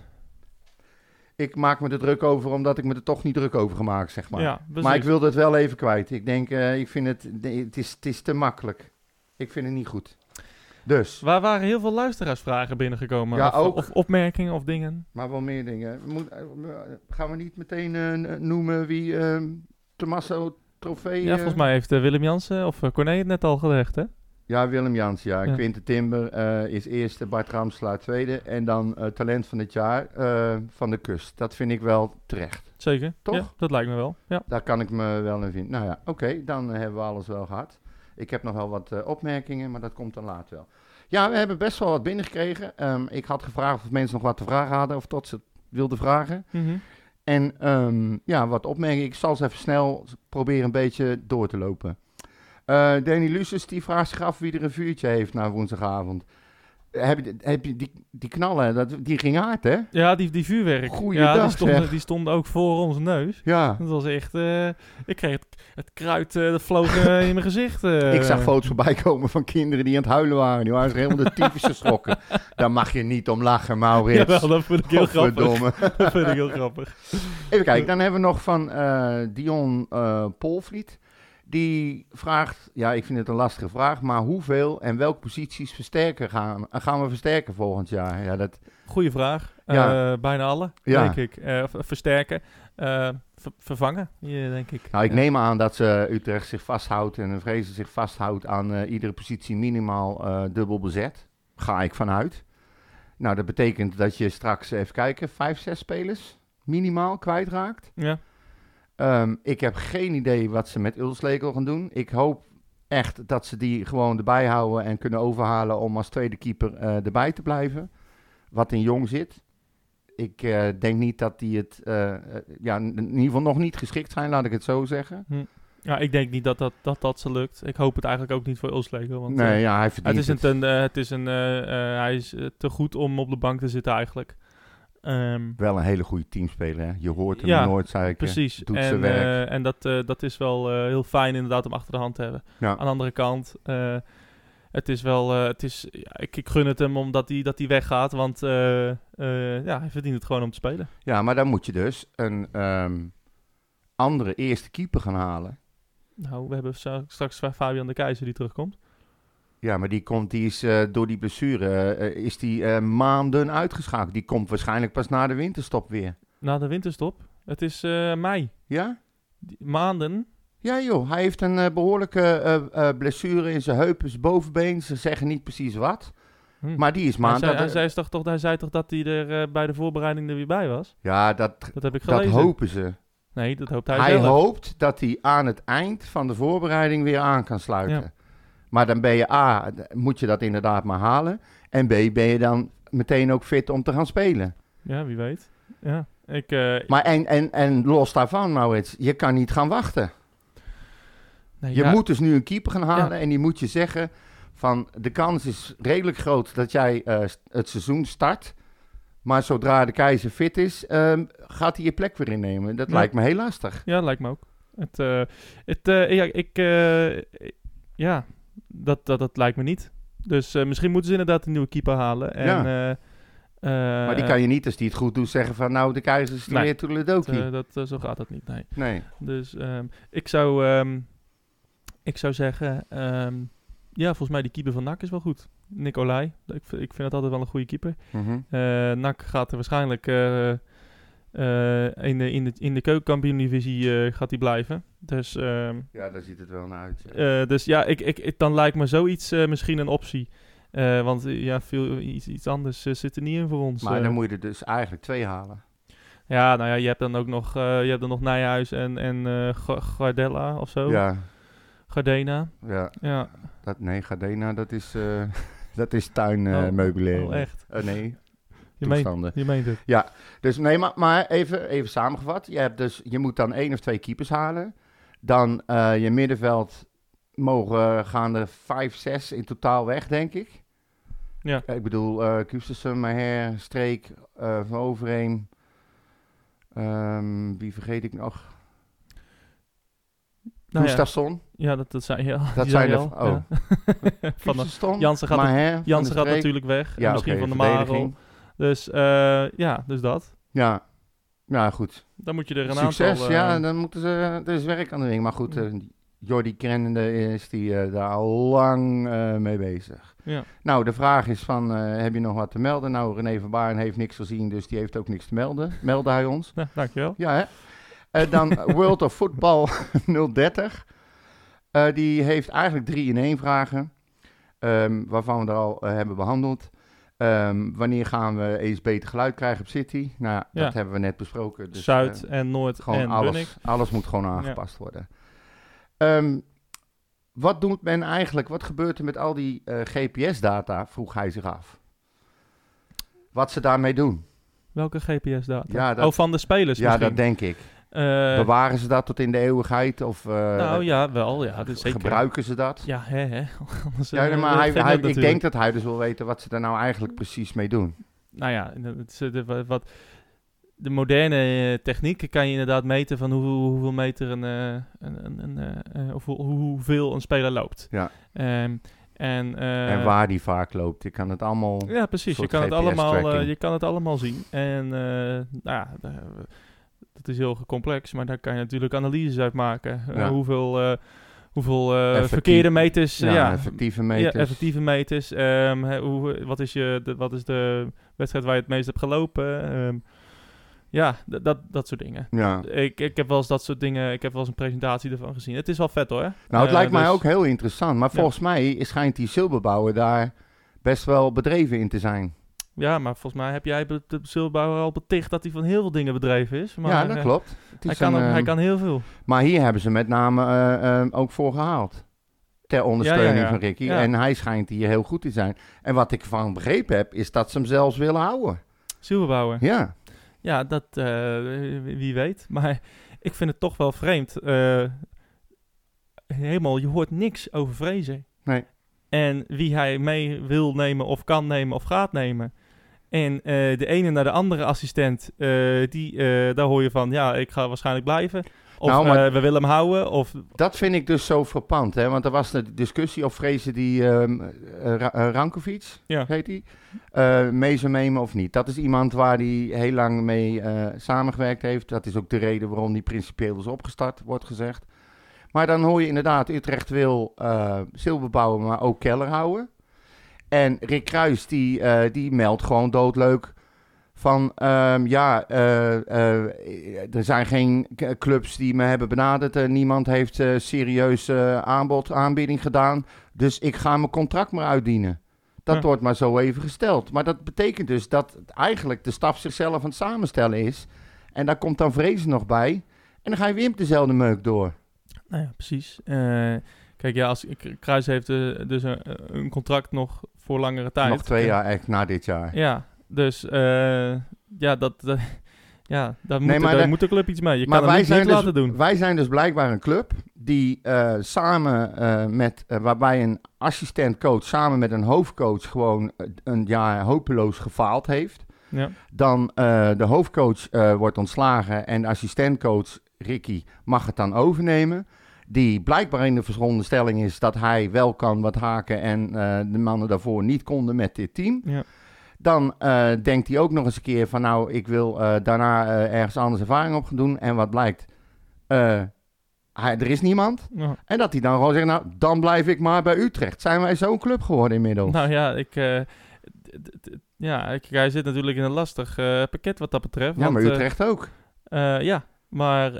ik maak me er druk over omdat ik me er toch niet druk over gemaakt, zeg maar. Ja. Maar ik wilde het wel even kwijt. Ik denk, ik vind het, het, is, het is te makkelijk. Ik vind het niet goed. Dus, Waar waren heel veel luisteraarsvragen binnengekomen? Ja, of, ook. of opmerkingen of dingen? maar wel meer dingen. Moet, eh, gaan we niet meteen eh, noemen wie eh Tommaso Trofee... Ja, eh, volgens mij heeft eh, Willem Jansen of uh, Corné het net al gezegd, hè? Ja, Willem Jans, ja. Ja. Quinten Timber eh, is eerste, Bart Ramslaar tweede. En dan eh, talent van het jaar eh, van de kust. Dat vind ik wel terecht. Zeker. Toch? Ja, dat lijkt me wel. Ja. Daar kan ik me wel in vinden. Nou ja, oké, dan eh, hebben we alles wel gehad. Ik heb nog wel wat eh, opmerkingen, maar dat komt dan later wel. Ja, we hebben best wel wat binnengekregen. Ehm, ik had gevraagd of mensen nog wat te vragen hadden of tot ze wilden vragen. Mhm. En ehm, ja, wat opmerkingen. Ik zal ze even snel proberen een beetje door te lopen. Eh Danny Luces die vraagt zich af wie er een vuurtje heeft na woensdagavond. Heb je, heb je die, die knallen, dat, die ging hard hè? Ja, die, die vuurwerk. Goeiedag, ja, die stonden, die stonden ook voor onze neus. Ja. Dat was echt... eh, ik kreeg het, het kruid, eh, dat vloog eh, in mijn gezicht. Ik zag foto's voorbij komen van kinderen die aan het huilen waren. Die waren zich helemaal de tyfus geschrokken. Daar mag je niet om lachen, Maurits. Jawel, dat vind ik heel grappig. Dat vind ik heel grappig. Even kijken, dan hebben we nog van Dion Polvliet. Die vraagt, ja, ik vind het een lastige vraag, maar hoeveel en welke posities versterken gaan, eh, gaan we versterken volgend jaar? Ja, dat, Goeie vraag. Ja. Eh, bijna alle, Ja. denk ik. Eh, versterken. Ver- vervangen, denk ik. nou, ik Ja. neem aan dat ze Utrecht zich vasthoudt en Vrezen zich vasthoudt aan iedere positie minimaal dubbel bezet. Ga ik vanuit. Nou, dat betekent dat je straks, even kijken, vijf, zes spelers minimaal kwijtraakt. Ja. Ehm, ik heb geen idee wat ze met Ulslekel gaan doen. Ik hoop echt dat ze die gewoon erbij houden en kunnen overhalen om als tweede keeper eh, erbij te blijven. Wat in Jong zit. Ik eh, denk niet dat die het, eh, ja, in ieder geval nog niet geschikt zijn, laat ik het zo zeggen. ja, ik denk niet dat dat, dat, dat ze lukt. Ik hoop het eigenlijk ook niet voor Ulsleger. Want, nee, ja, hij het verdient is het. een, ten- eh, het is een hij is te goed om op de bank te zitten eigenlijk. Ehm, Wel een hele goede teamspeler, hè. Je hoort hem Ja, nooit, zei ik. precies. doet en zijn werk. eh, en dat, eh, dat is wel eh, heel fijn inderdaad om achter de hand te hebben. Ja. Aan de andere kant, het is wel, het is, ja, ik, ik gun het hem omdat hij dat hij weggaat, want ja, hij verdient het gewoon om te spelen. Ja, maar dan moet je dus een ehm, andere eerste keeper gaan halen. Nou, we hebben straks Fabian de Keizer die terugkomt. Ja, maar die komt, die is eh, door die blessure, eh, is die eh, maanden uitgeschakeld. Die komt waarschijnlijk pas na de winterstop weer. Na de winterstop. Het is mei. Ja? Die- maanden. Ja joh, hij heeft een eh, behoorlijke eh, eh, blessure in zijn heup, zijn bovenbeen. Ze zeggen niet precies wat. Hm. Maar die is hij, maand... zei, dat- hij, zei toch, toch, hij zei toch dat hij er bij de voorbereiding er weer bij was? ja, dat, Dat heb ik dat gelezen. hopen ze. Nee, dat hoopt hij, Hij, zelf. hoopt dat hij aan het eind van de voorbereiding weer aan kan sluiten. Ja. Maar dan ben je A, moet je dat inderdaad maar halen. En B, ben je dan meteen ook fit om te gaan spelen. Ja, wie weet. Ja, ik... eh, Maar en, en, en los daarvan, Maurits, je kan niet gaan wachten. nee, Je ja, moet dus nu een keeper gaan halen en die moet je zeggen van de kans is redelijk groot dat jij eh, het seizoen start. Maar zodra de keizer fit is, ehm, gaat hij je plek weer innemen. Dat Ja. lijkt me heel lastig. Ja, lijkt me ook. Het, eh, het, ja, ik, ja, dat, dat, dat lijkt me niet. Dus eh, misschien moeten ze inderdaad een nieuwe keeper halen. En, Ja. eh, eh, maar die kan je niet, als die het goed doet, zeggen van nou, de keizer is er Nee. weer toedeledokie. eh, dat, eh, zo gaat dat niet, nee. nee. Dus ehm, ik, zou, ehm, ik zou zeggen, ehm, ja, volgens mij die keeper van NAC is wel goed. Nicolai, ik, ik vind dat altijd wel een goede keeper. Eh NAC gaat er waarschijnlijk in, de, in, de, in de keukenkampioen-divisie eh, gaat hij blijven. Dus, ehm, Ja, daar ziet het wel naar uit. ja. eh, dus ja, ik, ik, ik- dan lijkt me zoiets eh, misschien een optie. Eh, want eh, ja, veel, iets, iets anders eh, zit er niet in voor ons. maar eh. dan moet je er dus eigenlijk twee halen. Ja, nou ja, je hebt dan ook nog, eh, je hebt dan nog Nijhuis en, en eh, Ga- Gardella of zo. Ja, Gardena. ja. Ja, Dat, nee, Gardena, dat is, eh dat is Oh. tuinmeubilair. oh, echt. Eh, nee, Je meent, toestanden. je meent het. Dus nee, maar, maar even, even samengevat. Je, hebt dus, je moet dan één of twee keepers halen. Dan eh, je middenveld mogen gaan er vijf, zes in totaal weg, denk ik. Ja. Ik bedoel, eh Kustersen, Maher, Streek, eh Van Overheem. Ehm, wie vergeet ik nog? Nou ja, Gustafsson. ja, dat, dat zijn, ja, Dat die zijn al. oh. Ja. van de, Jansen gaat, Maher, Jansen gaat natuurlijk weg. Ja, en misschien van de Marel. Dus eh, ja, dus dat. Ja. ja, goed. Dan moet je er een Succes, aantal... eh, ja, dan moeten ze, er is werk aan de ring. Maar goed, Ja. eh, Jordi Krennende is die eh, daar al lang eh, mee bezig. Ja. Nou, de vraag is van, eh, heb je nog wat te melden? Nou, René van Baarn heeft niks gezien, dus die heeft ook niks te melden. Meldde hij ons. Ja, dankjewel. Ja, hè? Eh, dan World of Football 030. Eh, die heeft eigenlijk drie in één vragen, ehm, waarvan we er al eh, hebben behandeld. Ehm, wanneer gaan we eens beter geluid krijgen op City? Nou, ja, dat hebben we net besproken. Dus, Zuid eh, en Noord gewoon en Bunnik. alles, alles moet gewoon aangepast worden. Ehm, wat doet men eigenlijk? Wat gebeurt er met al die eh, GPS-data? Vroeg hij zich af. Wat ze daarmee doen. Welke GPS-data? Ja, dat- oh, van de spelers Ja, misschien. dat denk ik. Eh, Bewaren ze dat tot in de eeuwigheid? Of eh, nou ja, wel. Ja, zeker. gebruiken ze dat? Ja, hè, hè. Anders, Ja, eh, maar hij, hij- ik denk dat hij dus wil weten wat ze er nou eigenlijk precies mee doen. Nou ja, het is, de, wa- wat, de moderne eh, techniek kan je inderdaad meten van hoe, hoeveel meter een, een, een, een, of hoe- hoeveel een speler loopt. Ja. Ehm, en, en waar die vaak loopt. Je kan het allemaal... Ja, precies. Je kan, het allemaal, je kan het allemaal zien. En nou ja, daar- dat is heel complex, maar daar kan je natuurlijk analyses uit maken. Eh, Ja. hoeveel eh, hoeveel eh, verkeerde meters, ja, ja, effectieve meters. Ja, effectieve meters. Ehm, hoe, wat, is je, de, wat is de wedstrijd waar je het meest hebt gelopen? Ehm, ja, dat, dat soort dingen. Ja. Ik, ik heb wel eens dat soort dingen, ik heb wel eens een presentatie ervan gezien. Het is wel vet hoor. Nou, het lijkt mij dus- ook heel interessant. Maar Ja. volgens mij schijnt die zilverbouwer daar best wel bedreven in te zijn. Ja, maar volgens mij heb jij de Silbouwer al beticht dat hij van heel veel dingen bedreven is. Maar, ja, dat eh, klopt. Het Hij kan, een, hij eh, kan heel veel. Maar hier hebben ze met name eh, eh, ook voor gehaald. Ter ondersteuning Ja, ja, ja. van Ricky. En hij schijnt hier heel goed te zijn. En wat ik van begrepen heb, is dat ze hem zelfs willen houden. Silbouwer. Ja. Ja, dat eh, wie weet. Maar ik vind het toch wel vreemd. helemaal, je hoort niks over Vrezen. Nee. En wie hij mee wil nemen of kan nemen of gaat nemen. En eh, de ene naar de andere assistent, eh, die, eh, daar hoor je van, ja, ik ga waarschijnlijk blijven. Of Nou, maar- we willen hem houden. Of, Dat vind ik dus zo frappant. Hè? Want er was de discussie of Vrezen die eh, Rankovic, Ja. heet hij, mee zou nemen of niet. Dat is iemand waar hij heel lang mee samengewerkt heeft. Dat is ook de reden waarom die principieel is opgestart, wordt gezegd. Maar dan hoor je inderdaad, Utrecht wil Silberbouwer, maar ook Keller houden. En Rick Kruis, die, eh, die meldt gewoon doodleuk van... ehm, ja, eh, eh, er zijn geen clubs die me hebben benaderd. Niemand heeft serieus aanbod, aanbieding gedaan. Dus ik ga mijn contract maar uitdienen. Dat Ja. wordt maar zo even gesteld. Maar dat betekent dus dat eigenlijk de staf zichzelf aan het samenstellen is. En daar komt dan vrezen nog bij. En dan ga je weer met dezelfde meuk door. nou ja, precies. Eh, kijk, ja, als, Kruis heeft eh, dus een, een contract nog voor langere tijd. Nog twee Eh, jaar echt na dit jaar. Ja, dus eh, ja, dat, ja, daar, moet, Nee, maar daar daar- moet de club iets mee. Je maar kan wij niet, dus, laten doen. wij zijn dus blijkbaar een club die eh, samen eh, met, eh, waarbij een assistentcoach samen met een hoofdcoach gewoon eh, een jaar hopeloos gefaald heeft. Ja. Dan eh, de hoofdcoach eh, wordt ontslagen en de assistentcoach Ricky mag het dan overnemen. Die blijkbaar in de veronderstelling is dat hij wel kan wat haken en eh, de mannen daarvoor niet konden met dit team. Ja. Dan eh, denkt hij ook nog eens een keer van nou, ik wil eh, daarna ergens anders ervaring op gaan doen. En wat blijkt? Hij, er is niemand. Ja. En dat hij dan gewoon zegt, nou, dan blijf ik maar bij Utrecht. Zijn wij zo'n club geworden inmiddels? Nou ja, ik, ja, ik, hij zit natuurlijk in een lastig pakket wat dat betreft. ja, want, maar Utrecht ook. ja, maar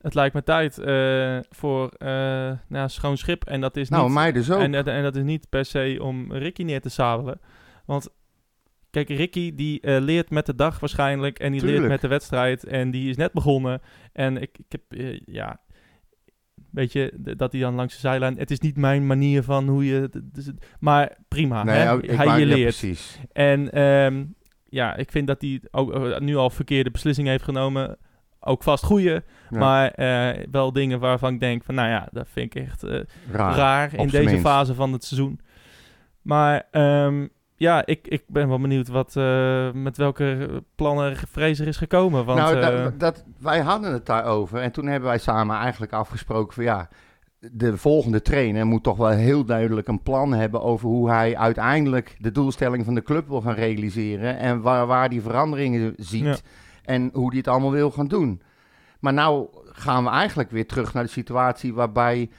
het lijkt me tijd eh, voor nou, schoon schip. En dat is Nou, niet... mij dus ook. En, dat- en dat is niet per se om Ricky neer te sabelen. Want kijk, Ricky die eh, leert met de dag waarschijnlijk. En die leert met de wedstrijd. En die is net begonnen. En ik, ik heb, ja... Weet je, dat hij dan langs de zijlijn... Het is niet mijn manier van hoe je... dus maar prima, nee, hè? ik hij je leert. precies. En ehm, ja, ik vind dat hij ook nu al verkeerde beslissingen heeft genomen. Ook vast goede, Ja. maar eh, wel dingen waarvan ik denk van... Nou ja, dat vind ik echt eh, Raar. raar in deze minst. fase van het seizoen. Maar ehm, ja, ik, ik ben wel benieuwd wat, eh, met welke plannen Fraser is gekomen. Want, nou, dat, dat, wij hadden het daarover. En toen hebben wij samen eigenlijk afgesproken van ja, de volgende trainer moet toch wel heel duidelijk een plan hebben over hoe hij uiteindelijk de doelstelling van de club wil gaan realiseren. En waar, waar die veranderingen ziet. Ja. En hoe die het allemaal wil gaan doen. Maar nou gaan we eigenlijk weer terug naar de situatie waarbij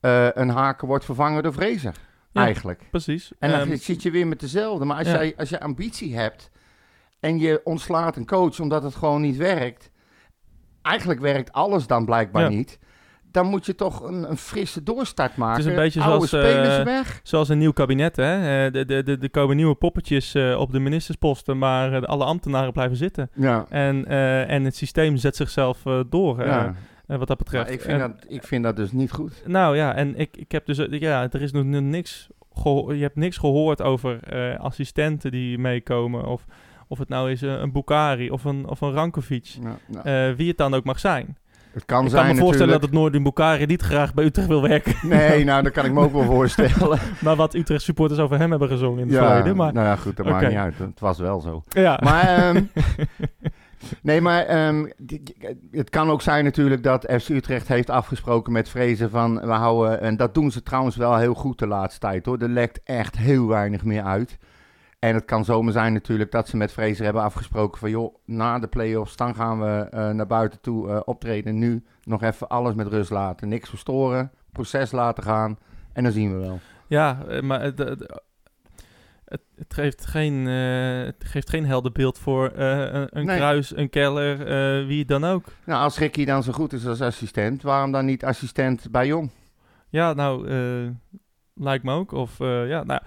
eh, een haken wordt vervangen door Vrezer. Ja. Eigenlijk. precies. En dan Ehm, zit je weer met dezelfde. Maar als, ja. jij, als je ambitie hebt en je ontslaat een coach omdat het gewoon niet werkt. Eigenlijk werkt alles dan blijkbaar Ja. niet. Dan moet je toch een, een frisse doorstart maken. een beetje Oude zoals, eh, weg. Zoals een nieuw kabinet, hè. Eh, de, de, de, er komen nieuwe poppetjes eh, op de ministersposten, maar alle ambtenaren blijven zitten. Ja. En, en het systeem zet zichzelf door, ja. wat dat betreft. Ik, vind dat, ik vind dat dus niet goed. Nou ja, en ik, ik heb dus, ja, er is nog niks geho- je hebt niks gehoord over assistenten die meekomen. Of, of het nou is een, Bukari of een, of een Rankovic. Nou, wie het dan ook mag zijn. Het kan ik zijn kan me voorstellen natuurlijk. dat het Noordin Bukari niet graag bij Utrecht wil werken. Nee, nou, dat kan ik me ook wel voorstellen. maar wat Utrecht supporters over hem hebben gezongen in het verleden. Maar, nou ja, goed, dat maakt niet uit. Het was wel zo. ja. Maar, ehm, nee, maar ehm, het kan ook zijn natuurlijk dat FC Utrecht heeft afgesproken met Vrezen van we houden, en dat doen ze trouwens wel heel goed de laatste tijd hoor. Er lekt echt heel weinig meer uit. En het kan zomaar zijn natuurlijk dat ze met Vrezen hebben afgesproken van joh, na de play-offs dan gaan we eh, naar buiten toe eh, optreden. Nu nog even alles met rust laten, niks verstoren, proces laten gaan en dan zien we wel. Ja, eh, maar het, het, het, geeft geen, het geeft geen helder beeld voor een, een Nee. Kruis, een Keller, wie dan ook. Nou, als Ricky dan zo goed is als assistent, waarom dan niet assistent bij Jong? Ja, nou, lijkt me ook. Of ja, nou,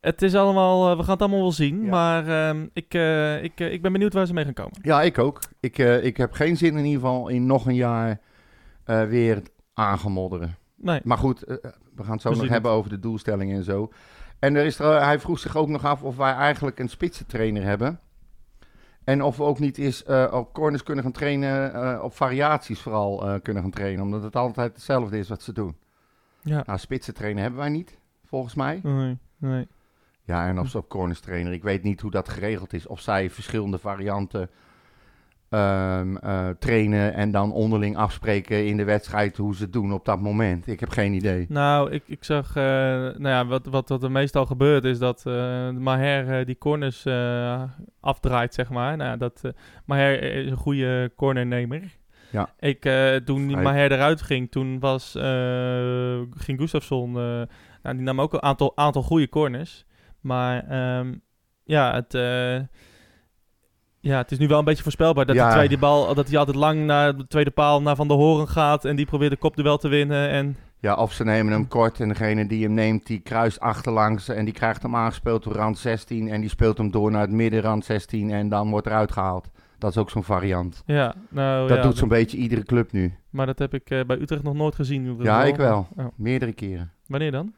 het is allemaal, eh, we gaan het allemaal wel zien. Ja. Maar ehm, ik, eh, ik, eh, ik ben benieuwd waar ze mee gaan komen. Ja, ik ook. Ik, ik heb geen zin in ieder geval in nog een jaar weer aangemodderen. Nee, Maar goed, we gaan het zo nog hebben over de doelstellingen en zo. En er is er, hij vroeg zich ook nog af of wij eigenlijk een spitsentrainer hebben. En of we ook niet eens op corners kunnen gaan trainen, op variaties vooral kunnen gaan trainen. Omdat het altijd hetzelfde is wat ze doen. ja. Nou, spitsentrainer hebben wij niet, volgens mij. Nee, nee. Ja, en of ze op corners trainen. Ik weet niet hoe dat geregeld is. Of zij verschillende varianten ehm, eh, trainen en dan onderling afspreken in de wedstrijd hoe ze het doen op dat moment. Ik heb geen idee. Nou, ik, ik zag, eh, nou ja, wat, wat, wat er meestal gebeurt is dat eh Maher die corners afdraait, zeg maar. Nou, dat, Maher is een goede cornernemer. Ja. Ik, toen die Maher eruit ging, toen was, ging Gustafsson, nou, die nam ook een aantal, aantal goede corners. Maar ehm, ja, het... eh, ja, het is nu wel een beetje voorspelbaar dat Ja. die tweede bal, dat hij altijd lang naar de tweede paal naar Van der Horen gaat en die probeert de kopduel te winnen en Ja, of ze nemen hem kort en degene die hem neemt, die kruist achterlangs en die krijgt hem aangespeeld door rand 16 en die speelt hem door naar het midden rand 16 en dan wordt eruit gehaald. Dat is ook zo'n variant. Ja, nou dat ja, doet zo'n beetje iedere club nu. Maar dat heb ik eh, bij Utrecht nog nooit gezien. Ja, ik wel. Oh. Meerdere keren. Wanneer dan?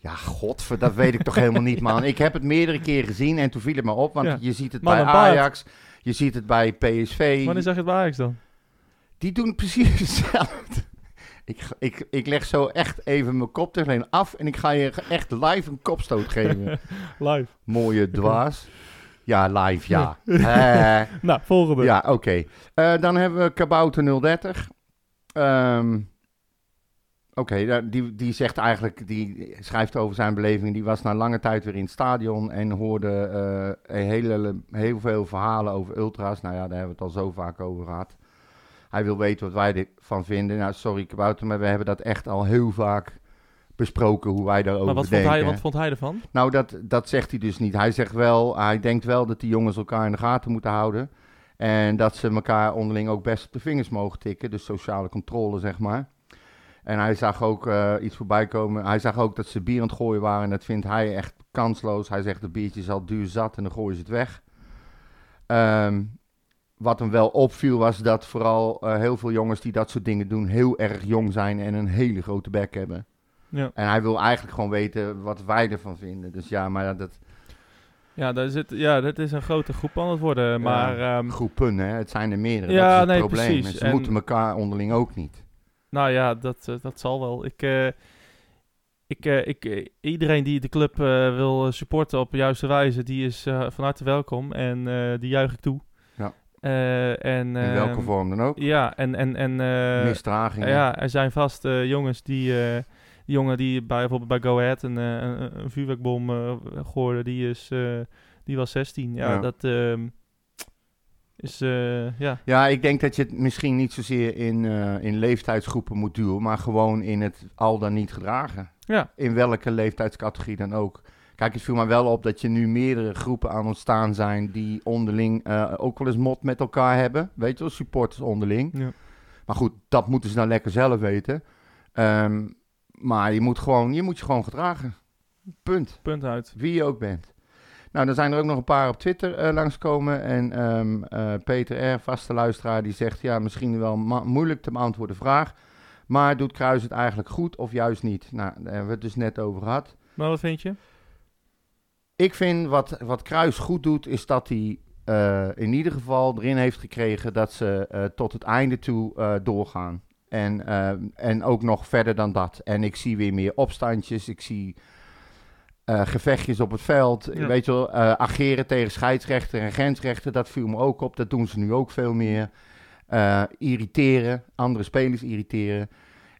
Ja, godver, dat weet ik toch helemaal niet, man. Ik heb het meerdere keren gezien en toen viel het me op, want Ja. je ziet het Man bij paard. Ajax, je ziet het bij PSV. Wanneer zag je het bij Ajax dan? Die doen precies hetzelfde. Ik, ga- ik, ik leg zo echt even mijn kop alleen af en ik ga je echt live een kopstoot geven. Live. Mooie dwaas. Ja, live, ja. Eh, Nou, volgende. ja, oké. Eh, dan hebben we Kabouter 030. Ehm, oké, da- die, die zegt eigenlijk, die schrijft over zijn beleving. Die was na lange tijd weer in het stadion en hoorde eh, een hele, heel veel verhalen over ultra's. Nou ja, daar hebben we het al zo vaak over gehad. Hij wil weten wat wij ervan vinden. Nou, sorry Kabouter, maar we hebben dat echt al heel vaak besproken, hoe wij daarover maar wat vond, denken. hij, wat vond hij ervan? Nou, dat, dat zegt hij dus niet. Hij zegt wel, hij denkt wel dat die jongens elkaar in de gaten moeten houden. En dat ze elkaar onderling ook best op de vingers mogen tikken. Dus sociale controle, zeg maar. En hij zag ook eh, iets voorbij komen. Hij zag ook dat ze bier aan het gooien waren. En dat vindt hij echt kansloos. Hij zegt, het biertje is al duur zat en dan gooien ze het weg. Ehm, wat hem wel opviel was dat vooral eh, heel veel jongens die dat soort dingen doen... heel erg jong zijn en een hele grote bek hebben. Ja, En hij wil eigenlijk gewoon weten wat wij ervan vinden. Dus ja, maar dat ja, daar zit, ja dat is een grote groep aan het worden. Maar ehm, groepen, hè, het zijn er meerdere. Ja, dat is het nee, probleem. precies. En ze En- moeten elkaar onderling ook niet. Nou ja, dat, eh, dat zal wel. Ik, eh, ik, eh, ik, iedereen die de club wil supporten op de juiste wijze, die is van harte welkom. En die juich ik toe. Ja. Eh, en, In welke ehm, vorm dan ook. Ja, en, en, en Misdragingen. Ja, er zijn vast jongens die, die jongen die bij, bijvoorbeeld bij Go Ahead een, een, een vuurwerkbom eh gooide, die, is, die was 16. Ja, Ja. dat ehm, is, eh, ja. Ja, ik denk dat je het misschien niet zozeer in, eh, in leeftijdsgroepen moet duwen, maar gewoon in het al dan niet gedragen. Ja. In welke leeftijdscategorie dan ook. Kijk, het viel mij wel op dat je nu meerdere groepen aan ontstaan zijn die onderling eh, ook wel eens mot met elkaar hebben. Weet je wel, supporters onderling. Ja. Maar goed, dat moeten ze dan lekker zelf weten. Ehm, maar je moet, gewoon, je moet je gewoon gedragen. Punt. Punt uit. Wie je ook bent. Nou, dan zijn er ook nog een paar op Twitter eh, langskomen. En ehm, eh, Peter R., vaste luisteraar, die zegt... ja, misschien wel moeilijk te beantwoorden vraag... maar doet Kruis het eigenlijk goed of juist niet? Nou, daar hebben we het dus net over gehad. Maar wat vind je? Ik vind wat, wat Kruis goed doet, is dat hij eh, in ieder geval erin heeft gekregen dat ze tot het einde toe doorgaan. En, eh, en ook nog verder dan dat. En ik zie weer meer opstandjes. Ik zie eh, gevechtjes op het veld. Ja. Weet je wel, eh, ageren tegen scheidsrechter en grensrechter. Dat viel me ook op. Dat doen ze nu ook veel meer. Eh, irriteren, andere spelers irriteren.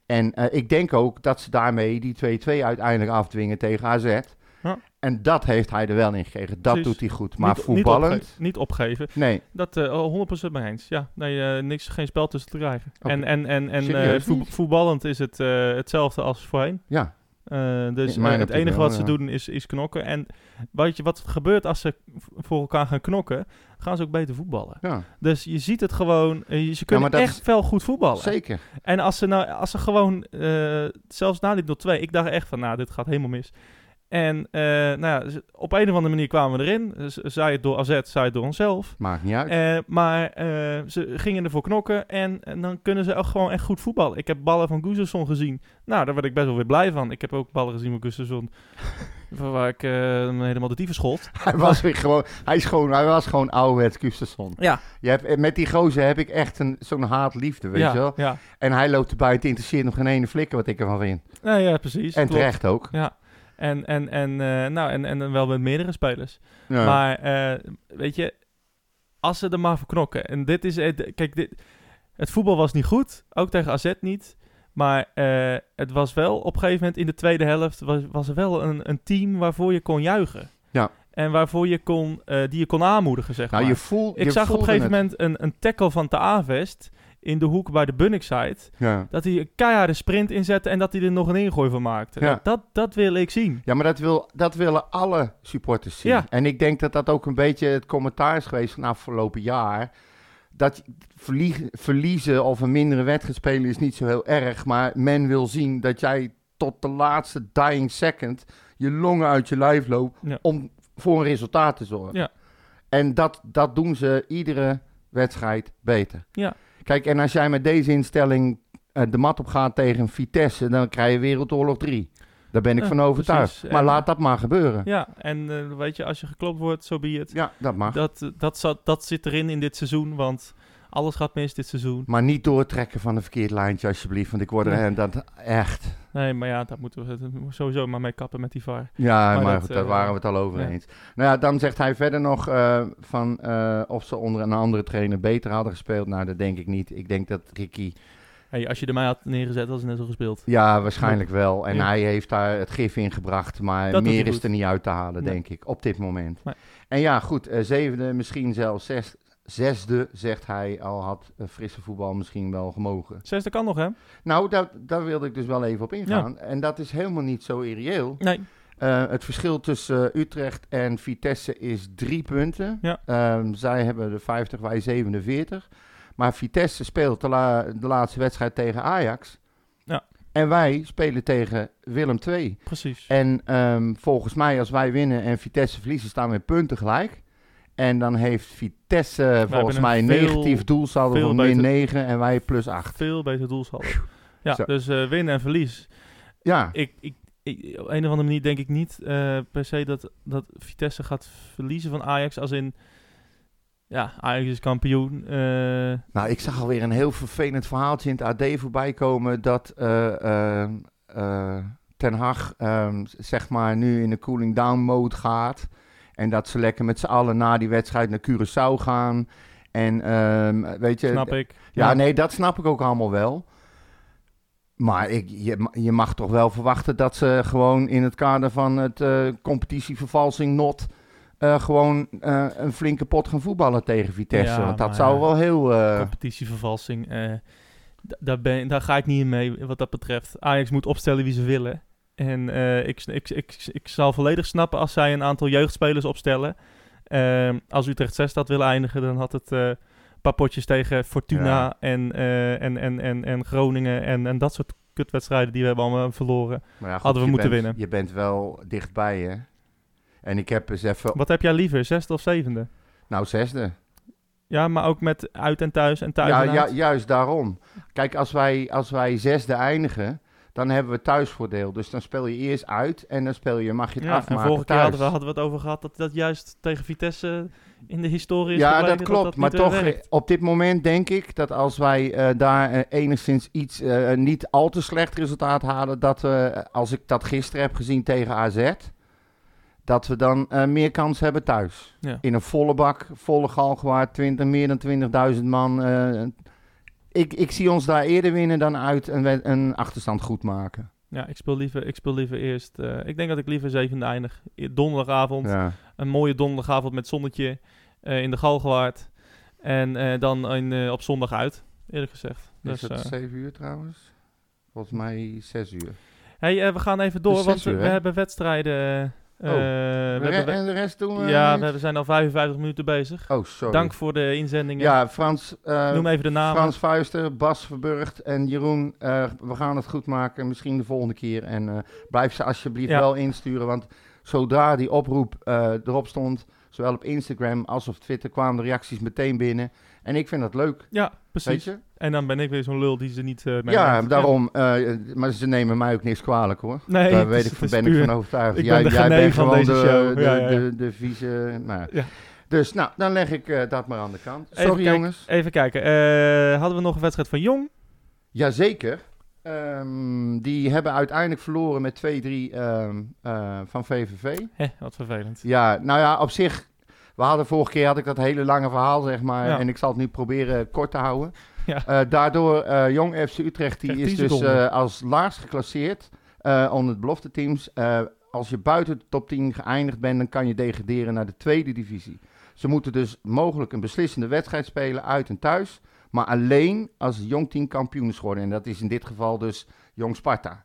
En ik denk ook dat ze daarmee die 2-2 uiteindelijk afdwingen tegen AZ. Ja. En dat heeft hij er wel in gekregen. Dat Precies. doet hij goed. Maar Niet- voetballend, Niet, opge- niet opgeven. nee. Dat eh, oh, 100% mee eens. Ja, nee, niks, geen spel tussen te krijgen. En, en, en, en voetballend is het hetzelfde als voorheen. Ja, Eh, dus eh, het enige wel, wat ze ja. doen is, is knokken. En weet je wat gebeurt als ze voor elkaar gaan knokken? Gaan ze ook beter voetballen. ja, Dus je ziet het gewoon. eh, ze kunnen echt wel goed voetballen. zeker. En als ze nou, als ze gewoon, zelfs na dit 0-2, ik dacht echt van, nou, dit gaat helemaal mis. En eh, nou ja, ze- op een of andere manier kwamen we erin. Z- Zij het door AZ, zij het door onszelf. Maakt niet uit. Eh, maar eh, ze gingen ervoor knokken en, en dan kunnen ze ook gewoon echt goed voetballen. Ik heb ballen van Gustafsson gezien. Nou, daar werd ik best wel weer blij van. Ik heb ook ballen gezien van Gustafsson. van waar ik eh, hem helemaal de dieven schold. hij, was weer gewoon, hij, is gewoon, hij was gewoon ouderwets Gustafsson. Ja, Je hebt, eh, met die gozer heb ik echt zo'n haat-liefde, weet ja, je wel. Ja, En hij loopt erbij, het interesseert nog geen ene flikker wat ik ervan vind. ja, ja precies. en klopt. terecht ook. Ja. En, en, en, eh, nou, en, en wel met meerdere spelers. Ja. Maar eh, weet je, als ze er maar voor knokken. En dit is, het- kijk, dit, het voetbal was niet goed, ook tegen AZ niet. Maar eh, het was wel op een gegeven moment in de tweede helft was, was er wel een, een team waarvoor je kon juichen. Ja. En waarvoor je kon, die je kon aanmoedigen, zeg nou, maar. je voel, Ik zag op een gegeven het. moment een, een tackle van Te Avest in de hoek bij de Bunnik-site. Ja. Dat hij een keiharde sprint inzette en dat hij er nog een ingooi van maakte. Ja. Dat, dat wil ik zien. Ja, maar dat, wil, dat willen alle supporters zien. Ja. En ik denk dat dat ook een beetje het commentaar is geweest van afgelopen jaar. Dat verlie- verliezen of een mindere wedstrijd spelen is niet zo heel erg. Maar men wil zien dat jij tot de laatste dying second je longen uit je lijf loopt om voor een resultaat te zorgen. Ja. En dat, dat doen ze iedere wedstrijd beter. Ja. Kijk, en als jij met deze instelling eh, de mat op gaat tegen Vitesse, dan krijg je Wereldoorlog 3. Daar ben ik Ja, van overtuigd. precies. Maar En- laat dat maar gebeuren. Ja, en eh, weet je, als je geklopt wordt, zo be it. Ja, dat mag. Dat, eh, dat, zat, dat zit erin in dit seizoen, want alles gaat mis dit seizoen. Maar niet doortrekken van een verkeerd lijntje, alsjeblieft. Want ik word er Nee. dat echt. Nee, maar ja, daar moeten we sowieso maar mee kappen met die VAR. Ja, maar, Maar dat, goed, daar eh, waren we het al over ja. eens. Nou ja, dan zegt hij verder nog eh, van eh, of ze onder een andere trainer beter hadden gespeeld. Nou, dat denk ik niet. Ik denk dat Ricky, Hey, als je er mij had neergezet, hadden ze net zo gespeeld. ja, waarschijnlijk wel. En Ja. hij heeft daar het gif in gebracht. Maar Dat meer is goed. er niet uit te halen, Nee. denk ik, op dit moment. Nee. En ja, goed, zevende, misschien zelfs zes, zesde, zegt hij. Al had eh, frisse voetbal misschien wel gemogen. Zesde kan nog, hè? Nou, daar, daar wilde ik dus wel even op ingaan. En dat is helemaal niet zo irreëel. Nee. Eh, het verschil tussen eh, Utrecht en Vitesse is drie punten. Ja. Ehm, zij hebben de 50, wij 47. Maar Vitesse speelt de, la- de laatste wedstrijd tegen Ajax. Ja. En wij spelen tegen Willem II. Precies. En ehm, volgens mij, als wij winnen en Vitesse verliezen, staan we in punten gelijk. En dan heeft Vitesse volgens mij een negatief doelsaldo van min beter- 9 en wij plus 8. Veel beter doelsaldo. Ja, Zo. dus eh winnen en verlies. Ja, Ik, ik, ik, op een of andere manier denk ik niet eh, per se dat, dat Vitesse gaat verliezen van Ajax. Als in, ja, Ajax is kampioen. eh, Nou, ik zag alweer een heel vervelend verhaaltje in het AD voorbij komen dat Ten Hag ehm, zeg maar nu in de cooling down mode gaat. En dat ze lekker met z'n allen na die wedstrijd naar Curaçao gaan. En ehm, weet je... snap ik. Ja, nee, dat snap ik ook allemaal wel. Maar ik, je, je mag toch wel verwachten dat ze gewoon in het kader van het eh, competitievervalsing not... eh, gewoon eh, een flinke pot gaan voetballen tegen Vitesse. Ja, Want dat zou wel heel... Competitievervalsing. daar, ben, daar ga ik niet in mee wat dat betreft. Ajax moet opstellen wie ze willen. En eh, ik, ik, ik, ik zal volledig snappen als zij een aantal jeugdspelers opstellen. Ehm, als Utrecht 6 dat wil eindigen, dan had het eh, een paar potjes tegen Fortuna en, eh, en, en, en, en Groningen en, en dat soort kutwedstrijden die we hebben allemaal verloren. Hadden we moeten winnen. Je bent wel dichtbij, hè? En ik heb eens even... Wat heb jij liever, zesde of zevende? Nou, zesde. Ja, maar ook met uit en thuis en thuis Ja, en ja, juist daarom. Kijk, als wij, als wij zesde eindigen, dan hebben we thuisvoordeel. Dus dan speel je eerst uit en dan speel je, mag je het Ja, en afmaken vorige keer hadden we, hadden we het over gehad dat dat juist tegen Vitesse in de historie is ja, dat klopt. dat maar eh, toch, werkt. eh, op dit moment denk ik dat als wij eh, daar enigszins iets niet al te slecht resultaat halen, dat we, als ik dat gisteren heb gezien tegen AZ, dat we dan meer kans hebben thuis. Ja. In een volle bak, volle galgenwaard, 20, meer dan 20.000 man. Ik, ik zie ons daar eerder winnen dan uit een, een achterstand goed maken. Ja, ik speel liever, ik speel liever eerst. eh, ik denk dat ik liever zevende eindig. Donderdagavond. Ja. Een mooie donderdagavond met zonnetje eh, in de Galgenwaard. En eh, dan in, op zondag uit, eerlijk gezegd. Is Dus, het eh, 7 uur trouwens? Volgens mij 6 uur. hey, we gaan even door, Dus want we, uur, we hè? hebben wedstrijden. Eh, Oh. we hebben we- en de rest doen we... ja, we zijn al 55 minuten bezig. Oh, sorry. Dank voor de inzendingen. Ja, Frans, eh, Noem even de namen. Frans Vuister, Bas Verburgt en Jeroen. eh, we gaan het goed maken, misschien de volgende keer. En eh, blijf ze alsjeblieft Ja. wel insturen, want zodra die oproep eh, erop stond, zowel op Instagram als op Twitter, kwamen de reacties meteen binnen. En ik vind dat leuk, Ja, weet precies. je? En dan ben ik weer zo'n lul die ze niet uh, Ja, daarom. eh, maar ze nemen mij ook niks kwalijk hoor. Nee, Daar weet is- ik, ben ik van overtuigd. ik jij ben de jij Gené bent van deze de, show. De, Ja, ja, ja. De, de vieze... Nou. Dus nou, dan leg ik eh, dat maar aan de kant. Even Sorry kijken. jongens. Even kijken. hadden we nog een wedstrijd van Jong? Jazeker. Ehm die hebben uiteindelijk verloren met 2-3 ehm, eh, van VVV. Hé, wat vervelend. Ja, nou ja, op zich. We hadden vorige keer had ik dat hele lange verhaal, zeg maar. En ik zal het nu proberen kort te houden. Ja. Eh, daardoor, eh, Jong FC Utrecht, die Krijgt is 10 dus eh, als laagst geclasseerd onder de belofte teams. Als je buiten de top 10 geëindigd bent, dan kan je degraderen naar de tweede divisie. Ze moeten dus mogelijk een beslissende wedstrijd spelen uit en thuis. Maar alleen als het Jong team kampioen is geworden. En dat is in dit geval dus Jong Sparta.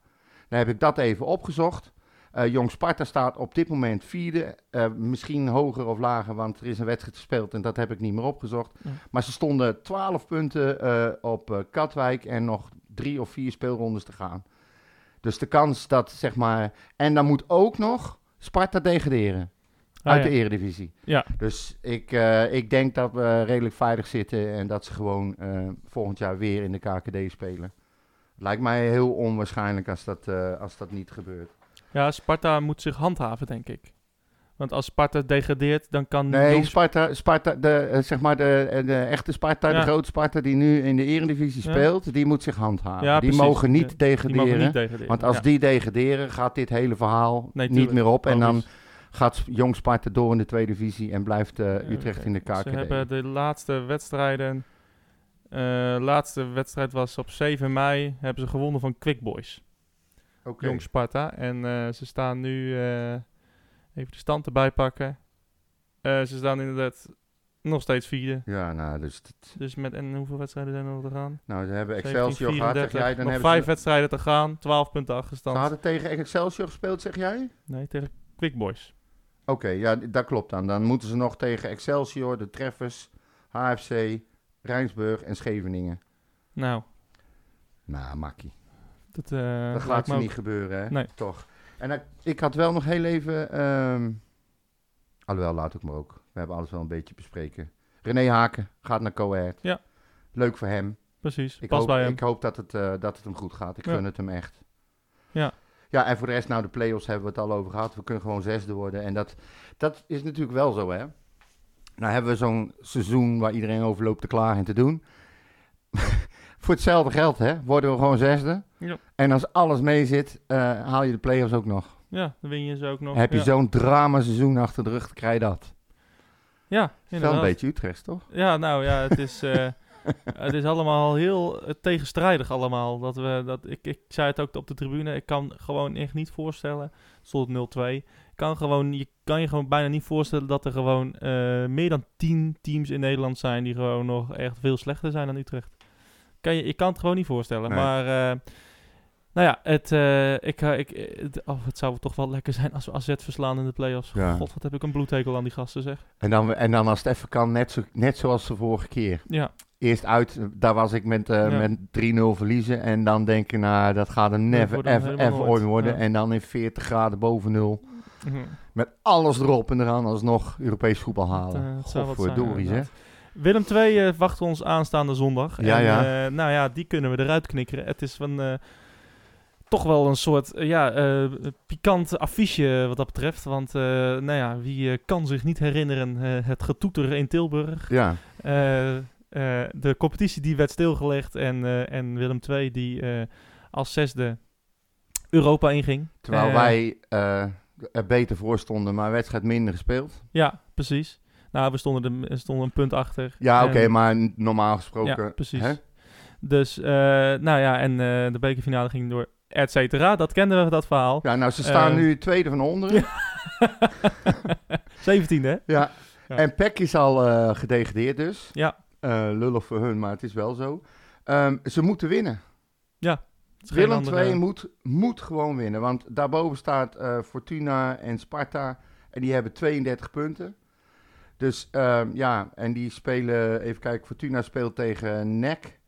Dan heb ik dat even opgezocht. Eh, Jong Sparta staat op dit moment vierde. Eh, misschien hoger of lager, want er is een wedstrijd gespeeld en dat heb ik niet meer opgezocht. Ja. Maar ze stonden 12 punten eh, op Katwijk en nog drie of vier speelrondes te gaan. Dus de kans dat, zeg maar... En dan moet ook nog Sparta degraderen Ah, uit ja. de eredivisie. Ja. Dus ik, ik denk dat we redelijk veilig zitten en dat ze gewoon volgend jaar weer in de KKD spelen. Lijkt mij heel onwaarschijnlijk als dat, als dat niet gebeurt. Ja, Sparta moet zich handhaven, denk ik. Want als Sparta degradeert, dan kan Nee, Jong... Sparta, Sparta de, eh, zeg maar de, eh, de echte Sparta, Ja. de grote Sparta die nu in de eredivisie Ja. speelt, die moet zich handhaven. Ja, die mogen niet Die degraderen. mogen niet degraderen. want als die degraderen, gaat dit hele verhaal Nee, niet meer op. En dan gaat Jong Sparta door in de tweede divisie en blijft eh, Utrecht in de KKD. Ze hebben de laatste wedstrijden... eh laatste wedstrijd was op 7 mei. Hebben ze gewonnen van Quick Boys. Jong Sparta. En eh, ze staan nu... eh, even de stand erbij pakken. Eh, ze staan inderdaad nog steeds vierde. Ja, nou, dus Dus met... En hoeveel wedstrijden zijn er nog te gaan? nou, ze hebben 17, Excelsior gehad, zeg 34. jij. Dan nog hebben vijf ze, wedstrijden te gaan. 12 punten ze achterstand. hadden tegen Excelsior gespeeld, zeg jij? Nee, tegen Quick Boys. Oké, ja, dat klopt dan. Dan moeten ze nog tegen Excelsior, de Treffers, HFC, Rijnsburg en Scheveningen. Nou, Nou, makkie. Dat, eh Dat gaat me niet gebeuren, hè? Nee. Toch. En ik- ik had wel nog heel even... ehm alhoewel, laat ik maar ook. We hebben alles wel een beetje bespreken. René Haken gaat naar Coët. Ja. Leuk voor hem. Precies, Ik pas hoop, bij hem. ik hoop dat, het, eh, dat het hem goed gaat. Ik Ja. gun het hem echt. Ja. Ja, en voor de rest, nou, de play-offs hebben we het al over gehad. We kunnen gewoon zesde worden. En dat, dat is natuurlijk wel zo, hè. Nou hebben we zo'n seizoen waar iedereen over loopt te klagen en te doen. voor hetzelfde geld, hè, worden we gewoon zesde. Ja. En als alles mee zit, eh, haal je de play-offs ook nog. Ja, dan win je ze ook nog. Heb je ja. zo'n drama-seizoen achter de rug, krijg je dat. Ja, Het is wel inderdaad. een beetje Utrecht, toch? Ja, nou ja, het is, eh, het is allemaal heel eh, tegenstrijdig allemaal. Dat we, dat, ik, ik zei het ook op de tribune, ik kan gewoon echt niet voorstellen, stond 0-2, kan gewoon, je kan je gewoon bijna niet voorstellen dat er gewoon meer dan 10 teams in Nederland zijn die gewoon nog echt veel slechter zijn dan Utrecht. Kan je, ik kan het gewoon niet voorstellen, Nee. maar... nou ja, het, eh, ik, eh, ik, eh, het, oh, het zou toch wel lekker zijn als we AZ verslaan in de play-offs. Ja. God, wat heb ik een bloedhekel aan die gasten zeg. En dan, en dan als het even kan, net, zo, net zoals de vorige keer. Ja, Eerst uit, daar was ik met, Ja. met 3-0 verliezen. En dan denken, nou, dat gaat Dat never, ever, ever ooit worden. Ja. En dan in 40 graden boven nul. Mhm. Met alles erop en eraan alsnog Europees voetbal halen. Godverdorie, zeg. inderdaad. Willem 2 wacht ons aanstaande zondag. Ja, en, ja. nou ja, die kunnen we eruit knikkeren. Het is van... eh, toch wel een soort eh, ja, eh, pikant affiche wat dat betreft. Want eh, nou ja, wie eh, kan zich niet herinneren eh, het getoeter in Tilburg. Ja, Eh, eh, de competitie die werd stilgelegd en, eh, en Willem II die eh, als zesde Europa inging. terwijl Eh, wij eh, er beter voor stonden, maar wedstrijd minder gespeeld. Ja, precies. Nou, we stonden, er, stonden een punt achter. Ja, oké, maar normaal gesproken... Ja, precies. hè? Dus, eh, nou ja, en eh, de bekerfinale ging door et cetera. Dat kenden we, dat verhaal. Ja, nou, ze staan Eh, nu tweede van onderen. 17e, hè? Ja. Ja. En PEC is al eh gedegradeerd dus. Ja. Eh, lullig voor hun, maar het is wel zo. Ehm, ze moeten winnen. Geen Willem andere- 2 moet, moet gewoon winnen. Want daarboven staat eh, Fortuna en Sparta. En die hebben 32 punten. Dus ehm, ja, en die spelen... Even kijken, Fortuna speelt tegen NEC.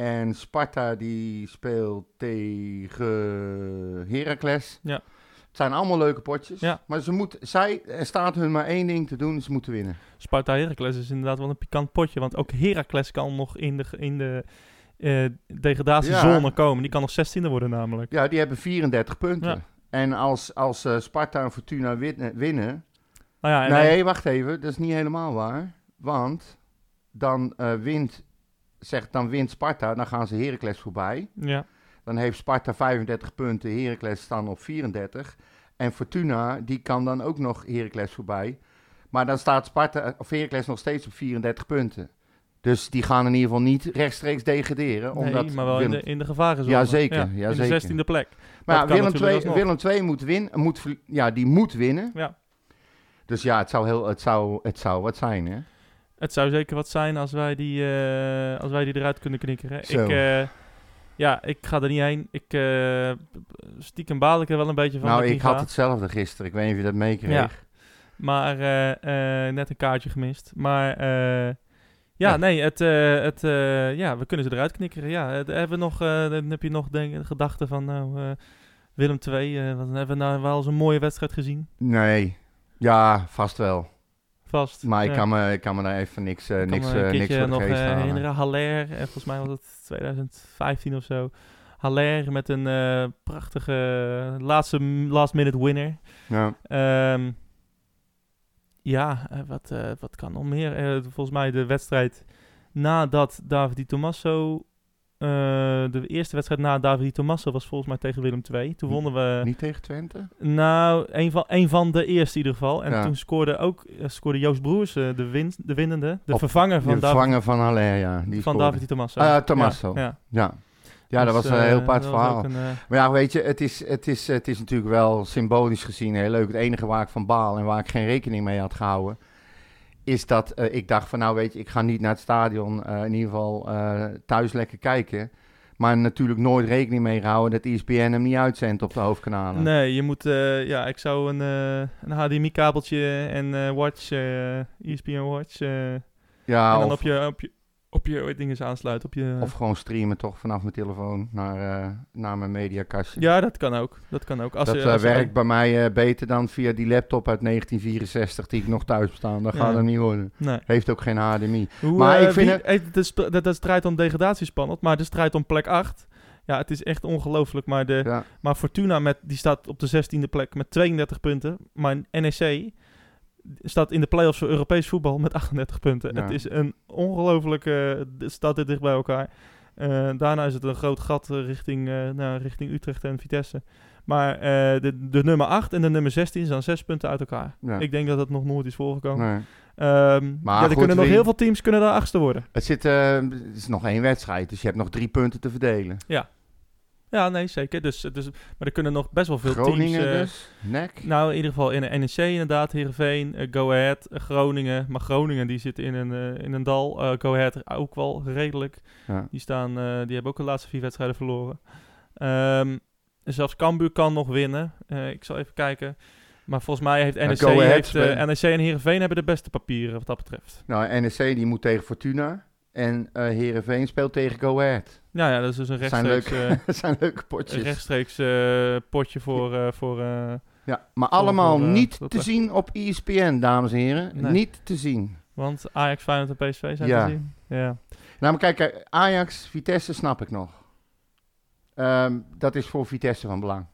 En Sparta die speelt tegen Heracles. Ja. Het zijn allemaal leuke potjes. Ja. Maar ze moet, zij, er staat hun maar één ding te doen. Ze moeten winnen. Sparta Heracles is inderdaad wel een pikant potje. Want ook Heracles kan nog in de, in de eh, degradatiezone Ja. komen. Die kan nog 16e worden namelijk. Ja, die hebben 34 punten. Ja. En als, als eh, Sparta en Fortuna winnen, winnen Nou ja, nee, wacht even. Dat is niet helemaal waar. Want dan, eh, wint, zeg, dan wint Sparta, dan gaan ze Heracles voorbij. ja, Dan heeft Sparta 35 punten, Heracles staan op 34. En Fortuna, die kan dan ook nog Heracles voorbij. Maar dan staat Sparta, of Heracles nog steeds op 34 punten. Dus die gaan in ieder geval niet rechtstreeks degraderen. nee, Omdat maar wel in de, in de gevarenzone. Jazeker, Ja, ja, in zeker. de 16e plek. Maar ja, Willem, natuurlijk 2, alsnog. Willem 2 moet winnen, moet, ja, die moet winnen. Ja. Dus ja, het zou, heel, het zou, het zou wat zijn, hè? Het zou zeker wat zijn als wij die, eh, als wij die eruit kunnen knikkeren. Ik, eh, ja, ik ga er niet heen. Ik, eh, stiekem baal ik er wel een beetje van. nou, ik had hetzelfde gisteren. Ik weet niet of je dat meekreeg. Ja. Maar net een kaartje gemist. Maar ja, Ja. nee, het, het, ja, we kunnen ze eruit knikkeren. Ja, hebben we nog, dan heb je nog denk, gedachten van nou, Willem II. dan hebben we nou wel eens een mooie wedstrijd gezien. Nee, ja, vast wel. Vast. Maar ik, kan me, ik kan me daar even niks, Ik kan niks, eh, niks voor nog eh, herinneren. Haller, eh, volgens mij was het 2015 of zo. Haller met een prachtige laatste last minute winner. Ja. Ehm, ja, wat, wat kan nog meer? Volgens mij de wedstrijd nadat David Di Tommaso... eh, de eerste wedstrijd na David Di Tommaso was volgens mij tegen Willem II. Toen wonnen we... Niet tegen Twente? Nou, een van, een van de eerste in ieder geval. En Ja. toen scoorde ook eh, scoorde Joost Broers, eh, de, win, de winnende. De Op- vervanger van de vervanger van Haller, ja. Die van. David Tommaso. Ah, Tommaso. Ja, ja. Ja, ja dat Dus, was een heel apart verhaal. een, Maar ja, weet je, het is, het, is, het is natuurlijk wel symbolisch gezien heel leuk. Het enige waar ik van baal en waar ik geen rekening mee had gehouden... is dat eh, ik dacht van nou weet je, ik ga niet naar het stadion... eh, in ieder geval eh, thuis lekker kijken... Maar natuurlijk nooit rekening mee gehouden dat E ESPN hem niet uitzendt op de hoofdkanalen. Nee, je moet, ja, ik zou een, een HDMI-kabeltje en Watch, ESPN Watch. eh, ja, en dan of, op je, op je, op je dingen aansluiten. Op je, of gewoon streamen toch vanaf mijn telefoon naar, eh, naar mijn mediakastje. ja, dat kan ook. Dat kan ook. Als dat je, eh, je- werkt bij mij eh, beter dan via die laptop uit 1964 die ik nog thuis heb staan. Dat Ja. gaat er niet worden. Nee. Heeft ook geen HDMI. Hoe, Maar ik vind wie- het- de, de, de strijd om degradatie spannend, maar de strijd om plek 8... Ja, het is echt ongelooflijk. Maar, de, Ja. maar Fortuna met, die staat op de 16e plek met 32 punten. Maar NEC staat in de play-offs voor Europees voetbal met 38 punten. Ja. Het is een ongelooflijke... uh, staat dit dicht bij elkaar. Eh, daarna is het een groot gat eh, richting, eh, nou, richting Utrecht en Vitesse. Maar eh, de, de nummer 8 en de nummer 16 zijn zes punten uit elkaar. Ja. Ik denk dat dat nog nooit is voorgekomen. Nee. Ehm, Maar ja, er kunnen nog heel veel teams kunnen daar achtste worden. Het, zit, eh, het is nog één wedstrijd, dus je hebt nog drie punten te verdelen. Ja, nee, zeker. Dus, dus, maar er kunnen nog best wel veel Groningen teams... eh, dus, NEC. Nou, in ieder geval in de NEC inderdaad, Heerenveen, eh, Go Ahead, eh, Groningen. Maar Groningen die zit in een, in een dal. Go Ahead ook wel redelijk. Ja. Die, staan, die hebben ook de laatste vier wedstrijden verloren. Ehm, zelfs Cambuur kan nog winnen. Ik zal even kijken. Maar volgens mij heeft NEC, heeft. NEC en Heerenveen hebben de beste papieren wat dat betreft. Nou, NEC die moet tegen Fortuna en eh Heerenveen speelt tegen Go Ahead. Ja, ja dat is dus een Dat zijn, rechtstreeks, leuke, eh, zijn leuke een potjes. rechtstreeks eh, potje voor... voor Ja, maar allemaal voor, niet te echt- zien op ESPN, dames en heren. Nee. Niet te zien. want Ajax, Feyenoord en PSV zijn Ja. te zien. Ja. Nou, maar kijk, Ajax, Vitesse snap ik nog. Ehm, dat is voor Vitesse van belang.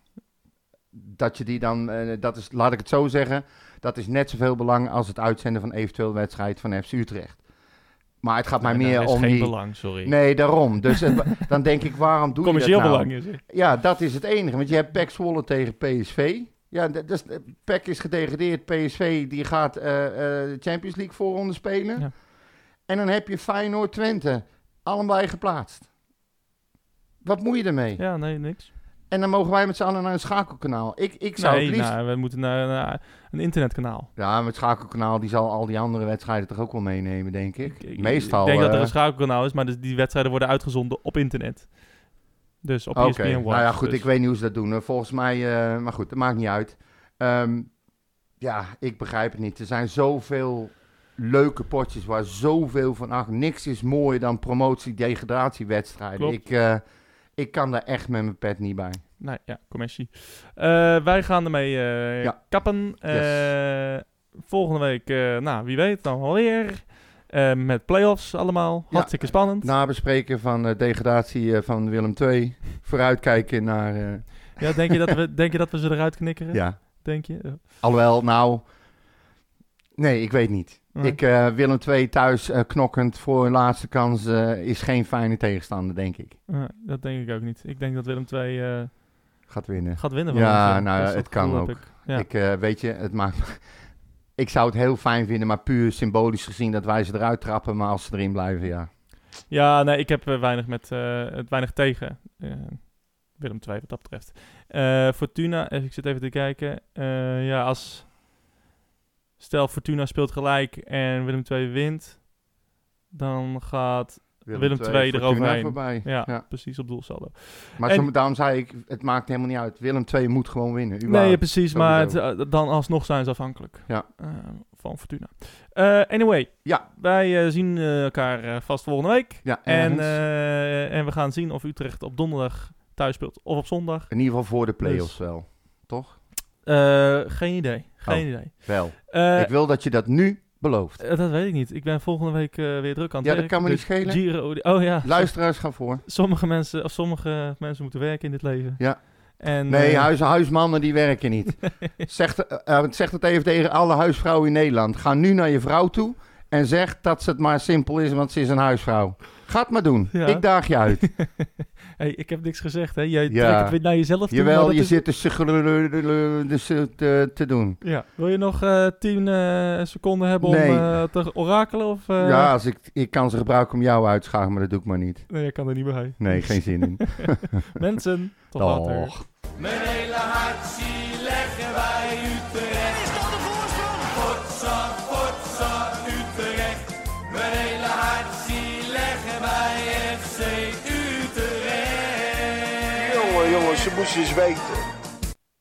Dat je die dan, dat is, laat ik het zo zeggen, dat is net zoveel belang als het uitzenden van eventueel wedstrijd van FC Utrecht. Maar het gaat mij Nee, meer is om geen die... belang, sorry. Nee, daarom. Dus het- dan denk ik, waarom doe je dat Commercieel nou? belang is het. Ja, dat is het enige. Want je hebt PEC Zwolle tegen PSV. Ja, dus, eh, PEC is gedegradeerd. PSV die gaat eh, eh, de Champions League voorronde spelen. Ja. En dan heb je Feyenoord Twente. Allebei geplaatst. Wat moet je ermee? Ja, nee, niks. En dan mogen wij met z'n allen naar een schakelkanaal. Ik, ik zou nee, het liefst... nou, we moeten naar, naar een internetkanaal. Ja, maar het schakelkanaal die zal al die andere wedstrijden toch ook wel meenemen, denk ik. Ik- Meestal... Ik denk dat er eh, een schakelkanaal is, maar dus die wedstrijden worden uitgezonden op internet. Dus op Oké, ESPN Watch. nou ja, goed, dus- ik weet niet hoe ze dat doen. Volgens mij, eh, maar goed, dat maakt niet uit. Ehm, ja, ik begrijp het niet. Er zijn zoveel leuke potjes waar zoveel van ach, niks is mooier dan promotie-degradatiewedstrijden. Ik, eh, ik kan daar echt met mijn pet niet bij. Nee, ja, commissie. Eh, wij gaan ermee eh, Ja. kappen. Eh, volgende week, nou, wie weet, dan wel weer. Eh, met play-offs allemaal. Ja. Hartstikke spannend. Nabespreken van de degradatie van Willem II. Vooruitkijken naar... Ja, denk, je dat we, denk je dat we ze eruit knikkeren? ja, Denk je? Alhoewel, nou... Nee, ik weet niet. Nee. Ik, eh, Willem II thuis eh, knokkend voor een laatste kans eh, is geen fijne tegenstander, denk ik. Dat denk ik ook niet. Ik denk dat Willem II Gaat winnen. gaat winnen. Ja, nou, het het kan ook. ik. Ja. Ik weet je, het maakt. ik zou het heel fijn vinden, maar puur symbolisch gezien dat wij ze eruit trappen, maar als ze erin blijven, ja. Ja, nee, ik heb weinig, met, het weinig tegen Willem II wat dat betreft. Fortuna, ik zit even te kijken. Ja, als... Stel, Fortuna speelt gelijk en Willem II wint, dan gaat... Willem II Fortuna eroverheen. Voorbij. Ja, Ja. precies op doelsaldo. Maar En- zo, daarom zei ik, het maakt helemaal niet uit. Willem II moet gewoon winnen. Nee, precies, maar het, eh, dan alsnog zijn ze afhankelijk Ja. eh, van Fortuna. Eh, anyway, Ja. wij zien elkaar vast volgende week. Ja, En, en we gaan zien of Utrecht op donderdag thuis speelt of op zondag. In ieder geval voor de play-offs dus- wel. Toch? Geen idee. Geen Oh. idee. Wel. Eh, ik wil dat je dat nu belooft. eh, dat weet ik niet. Ik ben volgende week eh, weer druk aan het Ja, dat kan me niet Dus schelen. Giro, oh ja. Luisteraars gaan voor. Sommige mensen, of sommige mensen moeten werken in dit leven. Ja. En, Nee, huis, huismannen die werken niet. zeg, eh, eh, zeg het even tegen alle huisvrouwen in Nederland. Ga nu naar je vrouw toe en zeg dat ze het maar simpel is, want ze is een huisvrouw. Ga het maar doen. Ja. Ik daag je uit. hey, ik heb niks gezegd, hè? Jij Ja. trekt het weer naar jezelf toe. Jawel, je is- zit dus te, te, te doen. Ja. Wil je nog eh 10 eh, seconden hebben Nee. om eh, te orakelen? Of, eh, Ja, als ik, ik kan ze gebruiken om jou uit te schakelen, maar dat doe ik maar niet. Nee, ik kan er niet bij. Nee, geen zin in. Mensen, tot later. Mijn hele hart Eens weten.